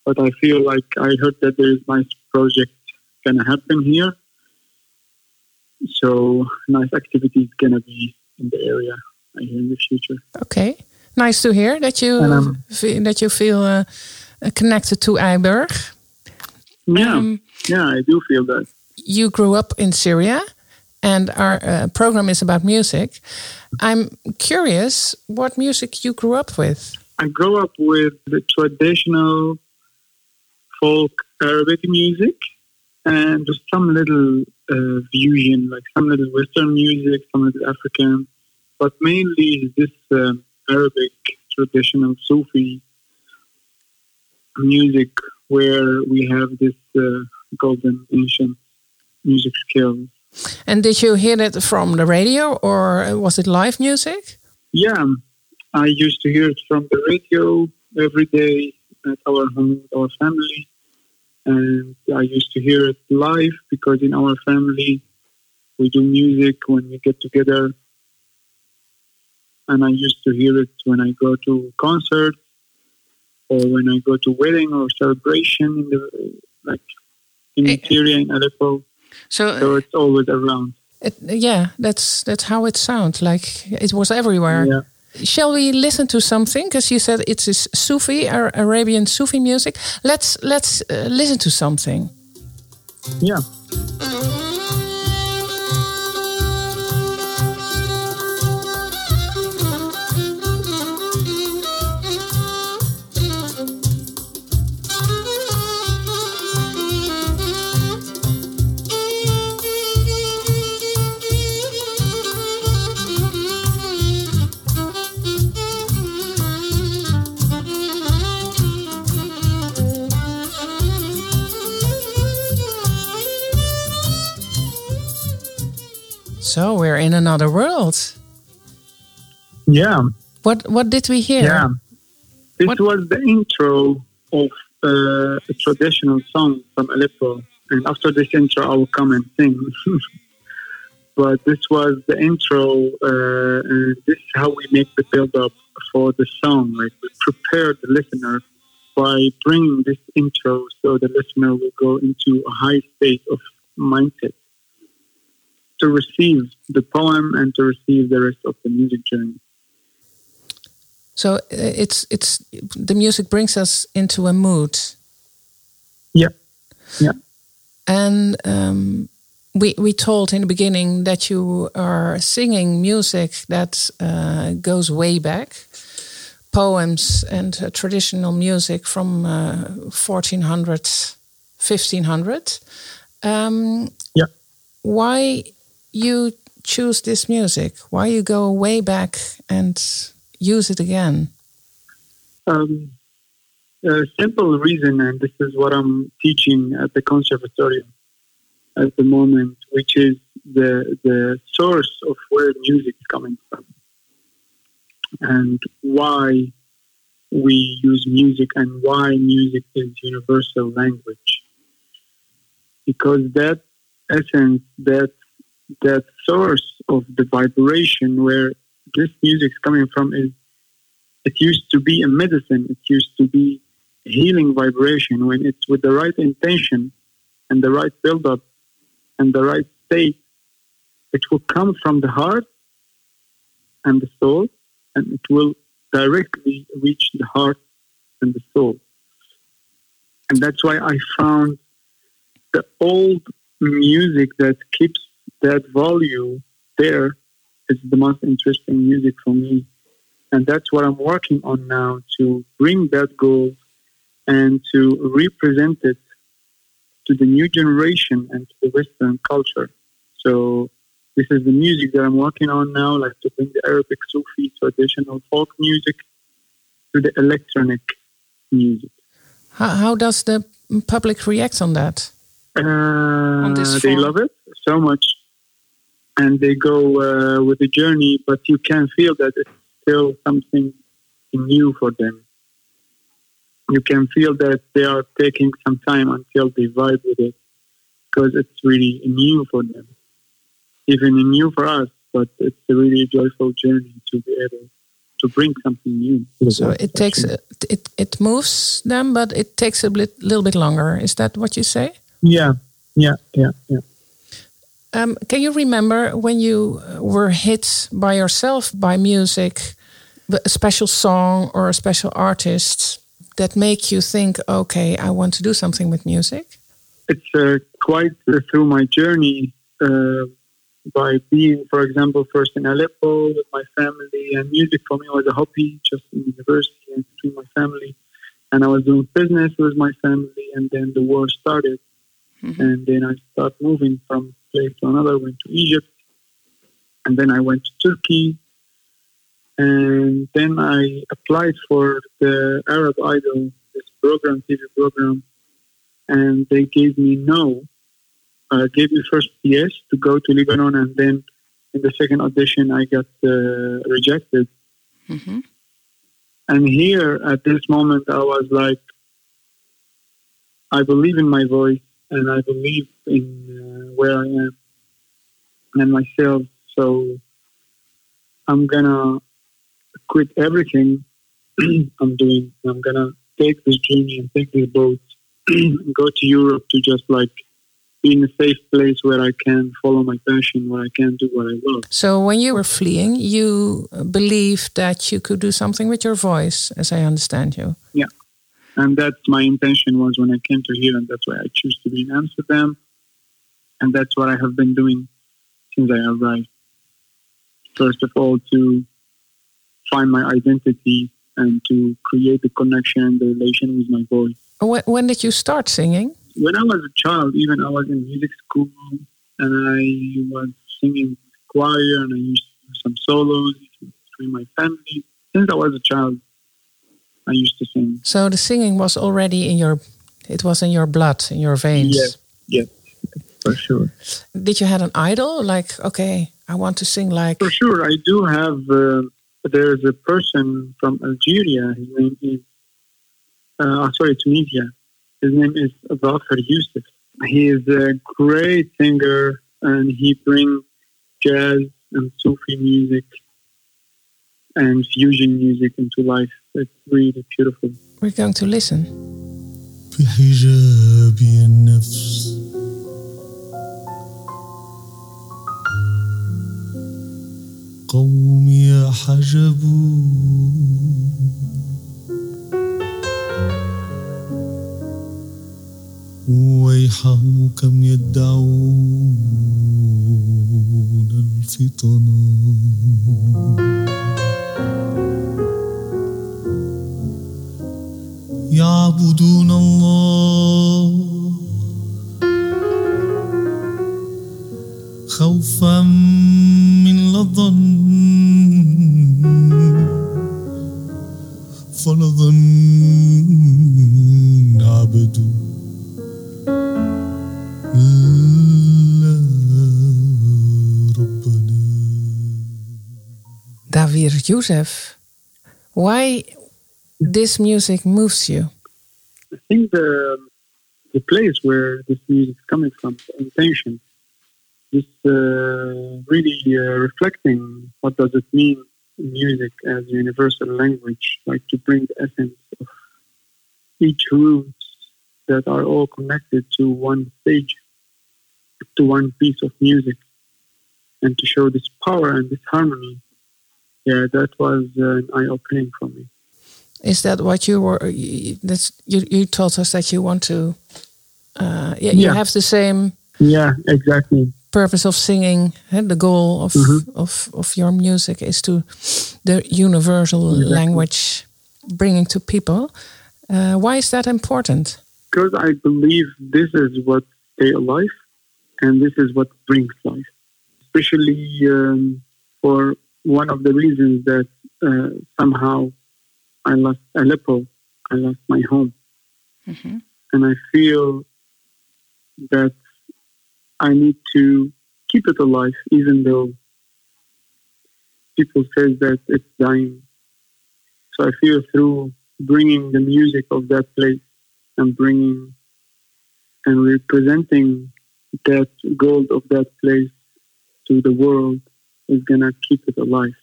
But I feel like I heard that there is nice project gonna happen here. So nice activities gonna be in the area uh, in the future. Okay, nice to hear that you And, um, fe- that you feel uh, connected to Eiburg. Yeah, Um, yeah, I do feel that. You grew up in Syria, and our uh, program is about music. I'm curious what music you grew up with. I grew up with the traditional folk Arabic music and just some little uh, fusion, like some little Western music, some little African, but mainly this um, Arabic traditional Sufi music where we have this uh, golden ancient music skills. And did you hear it from the radio, or was it live music? Yeah, I used to hear it from the radio every day at our home with our family. And I used to hear it live because in our family we do music when we get together. And I used to hear it when I go to concerts or when I go to wedding or celebration in the like in eh, eh. Syria in Aleppo. So, So eh, it's always around. It, yeah, that's that's how it sounds. Like it was everywhere. Yeah. Shall we listen to something? Because you said it is Sufi, Ar- Arabian Sufi music. Let's let's uh, listen to something. Yeah. In another world. Yeah. What what did we hear? Yeah. This was the intro of uh, a traditional song from Aleppo. And after this intro, I will come and sing. *laughs* but this was the intro, uh, and this is how we make the build up for the song. Like we prepare the listener by bringing this intro so the listener will go into a high state of mindset to receive the poem and to receive the rest of the music journey. So uh, it's it's the music brings us into a mood. Yeah. Yeah. And um, we we told in the beginning that you are singing music that uh, goes way back, poems and uh, traditional music from uh, 1400, 1500. Um, yeah. Why you choose this music? Why you go way back and use it again? Um, a simple reason, and this is what I'm teaching at the conservatorium at the moment, which is the the source of where music is coming from, and why we use music, and why music is universal language. Because that essence, that that source of the vibration where this music is coming from is it used to be a medicine. It used to be a healing vibration when it's with the right intention and the right build-up and the right state. It will come from the heart and the soul, and it will directly reach the heart and the soul. And that's why I found the old music that keeps that value there is the most interesting music for me and that's what I'm working on now to bring that goal and to represent it to the new generation and to the Western culture. So this is the music that I'm working on now, like to bring the Arabic Sufi traditional folk music to the electronic music. How, how does the public react on that? Uh, this they form? love it so much, and they go uh, with the journey. But you can feel that it's still something new for them. you can feel that they are taking some time until they vibe with it because it's really new for them, even new for us. But it's a really joyful journey to be able to bring something new. So it takes it it moves them, but it takes a bit, little bit longer. Is that what you say? Yeah, yeah, yeah, yeah. Um, can you remember when you were hit by yourself by music, a special song or a special artist that make you think, okay, I want to do something with music? it's uh, quite uh, through my journey uh, by being, for example, first in Aleppo with my family, and music for me was a hobby just in university and between my family. And I was doing business with my family, and then the war started, and then I started moving from place to another. Went to Egypt, and then I went to Turkey, and then I applied for the Arab Idol, this program, TV program, and they gave me no. Uh, gave me first yes to go to Lebanon, and then in the second audition I got uh, rejected. And here at this moment, I was like, I believe in my voice, and I believe in where I am and myself. So I'm gonna quit everything *clears throat* I'm doing. I'm gonna take this journey and take this boat and *clears throat* go to Europe to just like be in a safe place where I can follow my passion, where I can do what I love. So when you were fleeing, you believed that you could do something with your voice, as I understand you. Yeah. And that's my intention was when I came to here, and that's why I choose to be in Amsterdam. And that's what I have been doing since I arrived. First of all, to find my identity and to create the connection and the relation with my voice. When, when did you start singing? When I was a child, even I was in music school and I was singing choir and I used to do some solos between my family. Since I was a child, I used to sing. So the singing was already in your, it was in your blood, in your veins. Yes, yes, for sure. Did you have an idol? Like, okay, I want to sing like. For sure, I do have. Uh, there's a person from Algeria. His name is, uh, sorry, Tunisia. His name is Zafar Youssef. He is a great singer, and he brings jazz and Sufi music and fusion music into life. It's really beautiful. We're going to listen. قومي حجبوا ويحهم كم يدعون الفطنا يعبدون الله خوفا من لظن فلظن عبدوا لا ربنا Davir Youssef. Why this music moves you? I think the the place where this music is coming from, the intention, is uh, really uh, reflecting what does it mean in music as a universal language, like to bring the essence of each roots that are all connected to one stage, to one piece of music, and to show this power and this harmony. Yeah, that was uh, an eye opening for me. Is that what you were? y- That's you. You told us that you want to. Uh, yeah, you Yeah. have the same Yeah, exactly. Purpose of singing. eh, The goal of Mhm. of of your music is to the universal Exactly. language, bringing to people. Uh, why is that important? because I believe this is what stay alive and this is what brings life. Especially um, for one of the reasons that uh, somehow I lost Aleppo, I lost my home. And I feel that I need to keep it alive, even though people say that it's dying. So I feel through bringing the music of that place and bringing and representing that gold of that place to the world is gonna keep it alive.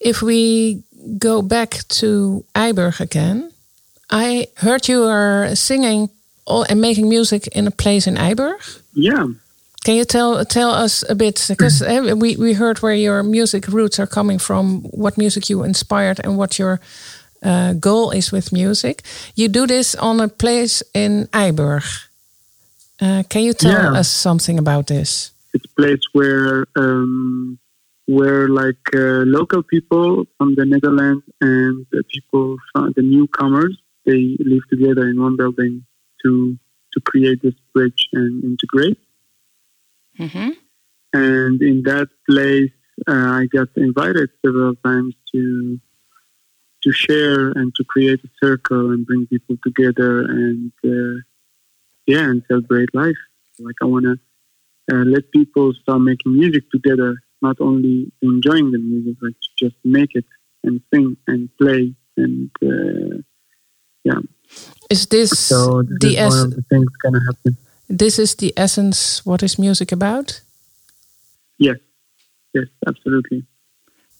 If we go back to Eiburg again, I heard you are singing and making music in a place in Eiburg. Yeah. Can you tell tell us a bit? Because eh, we we heard where your music roots are coming from, what music you inspired, and what your uh, goal is with music. You do this on a place in Eiburg. Uh, can you tell Yeah. us something about this? It's a place where um, where like uh, local people from the Netherlands and the people from the newcomers they live together in one building to to create this bridge and integrate. Mm-hmm. And in that place, uh, I got invited several times to to share and to create a circle and bring people together and uh, yeah, and celebrate life. Like I want to uh, let people start making music together, not only enjoying the music, like just make it and sing and play and uh, yeah. Is this So this the is one of the things gonna happen. This is the essence? What is music about? Yes, yes, absolutely.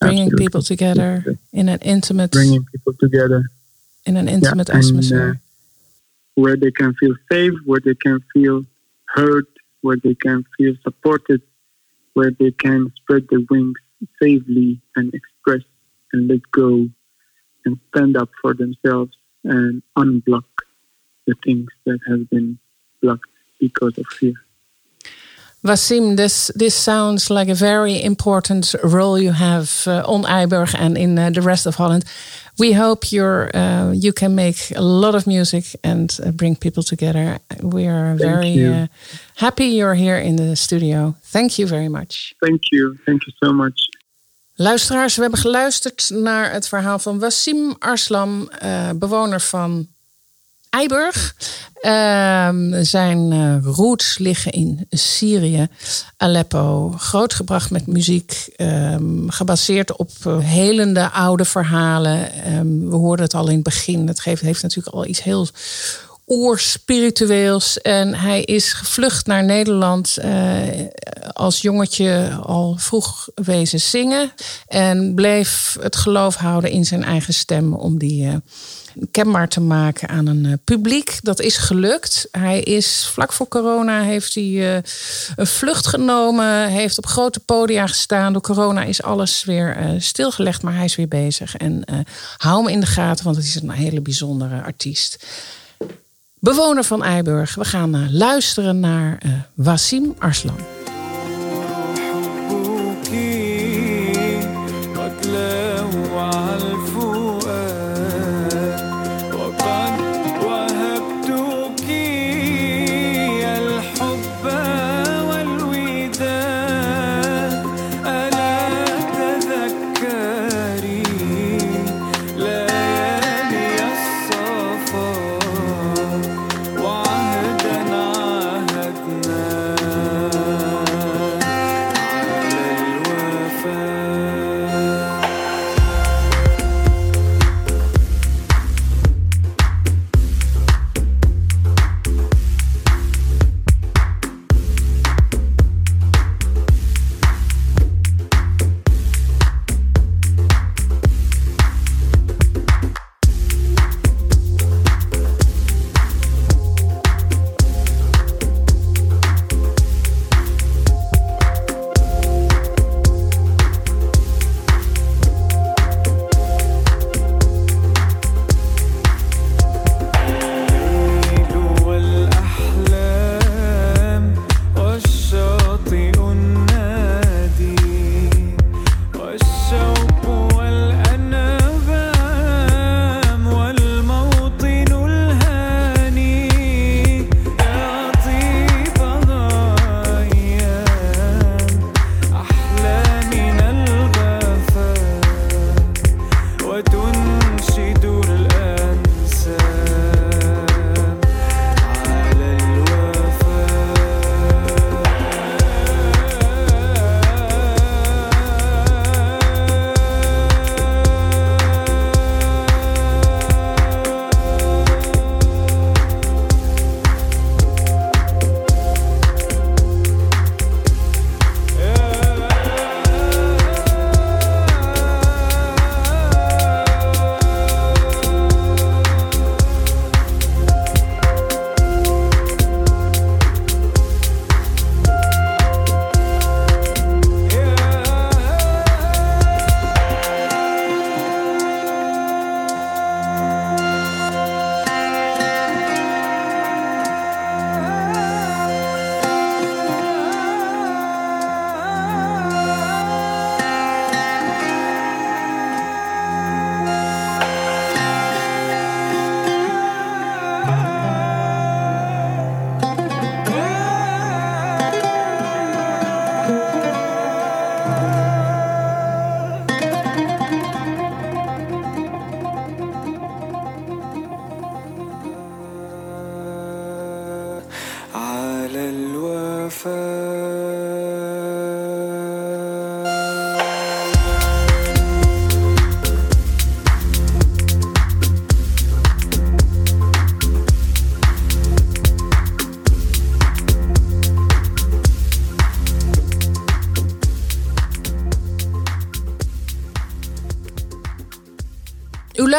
Bringing Absolutely. people together in an intimate Bringing people together. in an intimate Yeah, and, atmosphere. uh, where they can feel safe, where they can feel heard, where they can feel supported, where they can spread their wings safely and express and let go and stand up for themselves and unblock the things that have been blocked because of fear. Wasim, this this sounds like a very important role you have uh, on Eiburg and in uh, the rest of Holland. We hope you're uh, you can make a lot of music and uh, bring people together. We are very you. uh, happy you're here in the studio. Thank you very much. Thank you. Thank you so much. Luisteraars, we hebben geluisterd naar het verhaal van Wassim Arslan, eh, bewoner van Eiburg. Ehm, zijn eh, roots liggen in Syrië, Aleppo. Grootgebracht met muziek, ehm, gebaseerd op eh, helende oude verhalen. Ehm, we hoorden het al in het begin. Het heeft natuurlijk al iets heel oerspiritueels. En hij is gevlucht naar Nederland eh, als jongetje al vroeg wezen zingen. En bleef het geloof houden in zijn eigen stem om die kenbaar te maken aan een eh, publiek. Dat is gelukt. Hij is vlak voor corona heeft hij eh, een vlucht genomen. Heeft op grote podia gestaan. Door corona is alles weer eh, stilgelegd, maar hij is weer bezig. En hou hem in de gaten, want het is een hele bijzondere artiest. Bewoner van Eiburg. We gaan luisteren naar Wasim Arslan.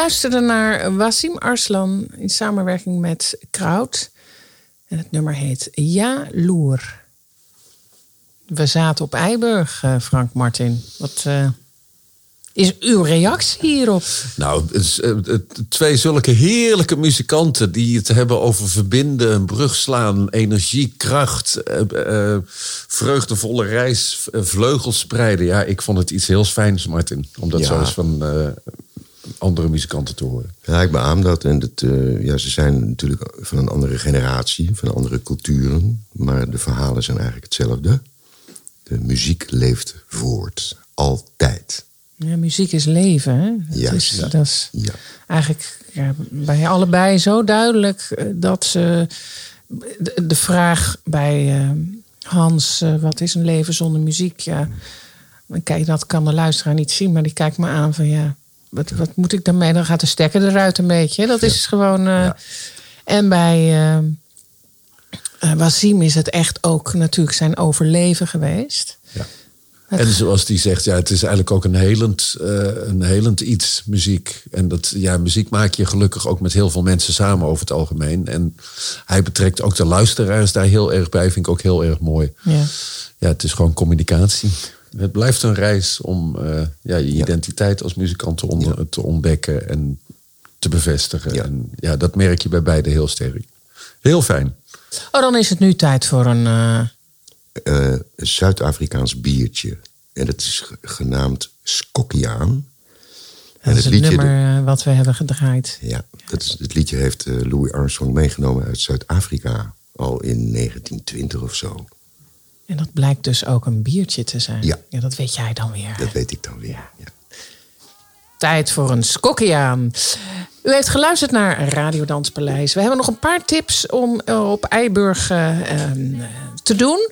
Luisterde naar Wasim Arslan in samenwerking met Kraut. En het nummer heet Ja Loer. We zaten op Eiburg, eh, Frank Martin. Wat eh, is uw reactie hierop? Nou, eh, twee zulke heerlijke muzikanten die het hebben over verbinden, een brug slaan, energie, kracht, vreugdevolle reis, vleugels spreiden. Ja, ik vond het iets heel fijns, Martin, om dat Ja. zo eens van eh, andere muzikanten te horen. Ja, ik beaam dat. En dat, eh, ja, ze zijn natuurlijk van een andere generatie, van andere culturen. Maar de verhalen zijn eigenlijk hetzelfde. De muziek leeft voort. Altijd. Ja, muziek is leven, hè? Dat Juist. is, Ja. dat is Ja. eigenlijk ja, bij allebei zo duidelijk eh, dat ze de, vraag bij eh, Hans, wat is een leven zonder muziek? Ja, dan kijk, dat kan de luisteraar niet zien, maar die kijkt me aan van ja, wat, wat moet ik daarmee? Dan gaat de stekker eruit een beetje. Dat is gewoon. eh, En bij eh, Wasim is het echt ook natuurlijk zijn overleven geweest. En zoals die zegt, ja, het is eigenlijk ook een helend, een helend iets, muziek. En dat, ja, muziek maak je gelukkig ook met heel veel mensen samen over het algemeen. En hij betrekt ook de luisteraars daar heel erg bij, vind ik ook heel erg mooi. Ja. Ja, het is gewoon communicatie. Het blijft een reis om eh, ja, je identiteit als muzikant te, onder- te ontdekken en te bevestigen. Ja. En ja, dat merk je bij beide heel sterk. Heel fijn. Oh, dan is het nu tijd voor een. eh, Eh, een Zuid-Afrikaans biertje. En het is ge- genaamd Skokkiaan. dat is het nummer eh, wat we hebben gedraaid. Ja, dat is, het liedje heeft Louis Armstrong meegenomen uit Zuid-Afrika. Al in 1920 of zo. En dat blijkt dus ook een biertje te zijn. Ja. dat weet jij dan weer. Dat weet ik dan weer. Ja. Tijd voor een skokkiaan. U heeft geluisterd naar Radio Danspaleis. We hebben nog een paar tips om eh, op Eiburg eh, eh, te doen.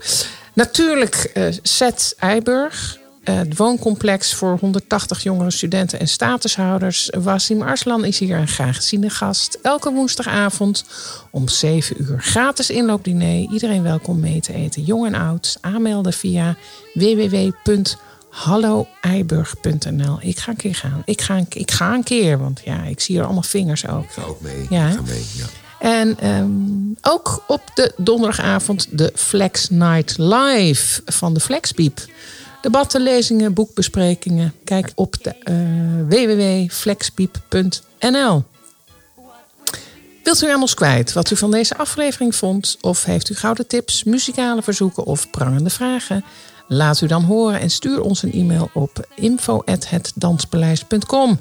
Natuurlijk eh Zet Eiburg. Eh, het wooncomplex voor 180 jongere studenten en statushouders. Wasim Arslan is hier een graag geziene gast. Elke woensdagavond om 7 uur. Gratis inloopdiner. Iedereen welkom mee te eten. Jong en oud. Aanmelden via www.halloeiburg.nl. Ik ga een keer gaan. Ik ga een, ik ga een keer, want ja, ik zie er allemaal vingers ook. Ik ga ook mee. Ja, Ik ga mee, ja. En ehm, ook op de donderdagavond de Flex Night Live van de Flexpiep. Debatten, lezingen, boekbesprekingen. Kijk op eh, www.flexpiep.nl. Wilt u aan ons kwijt wat u van deze aflevering vond? Of heeft u gouden tips, muzikale verzoeken of prangende vragen? Laat u dan horen en stuur ons een e-mail op info.hetdanspaleis.com.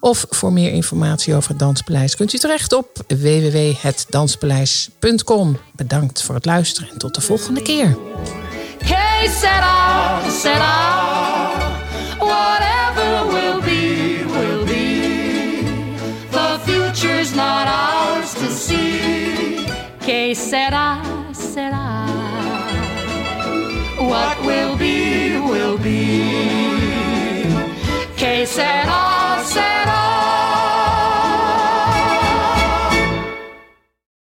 Of voor meer informatie over het Danspaleis kunt u terecht op www.hetdanspaleis.com. Bedankt voor het luisteren en tot de volgende keer. Hey, Sarah, Sarah, whatever will be, will be. The future's not ours to see. Que será, será. What will be, will be. Que será.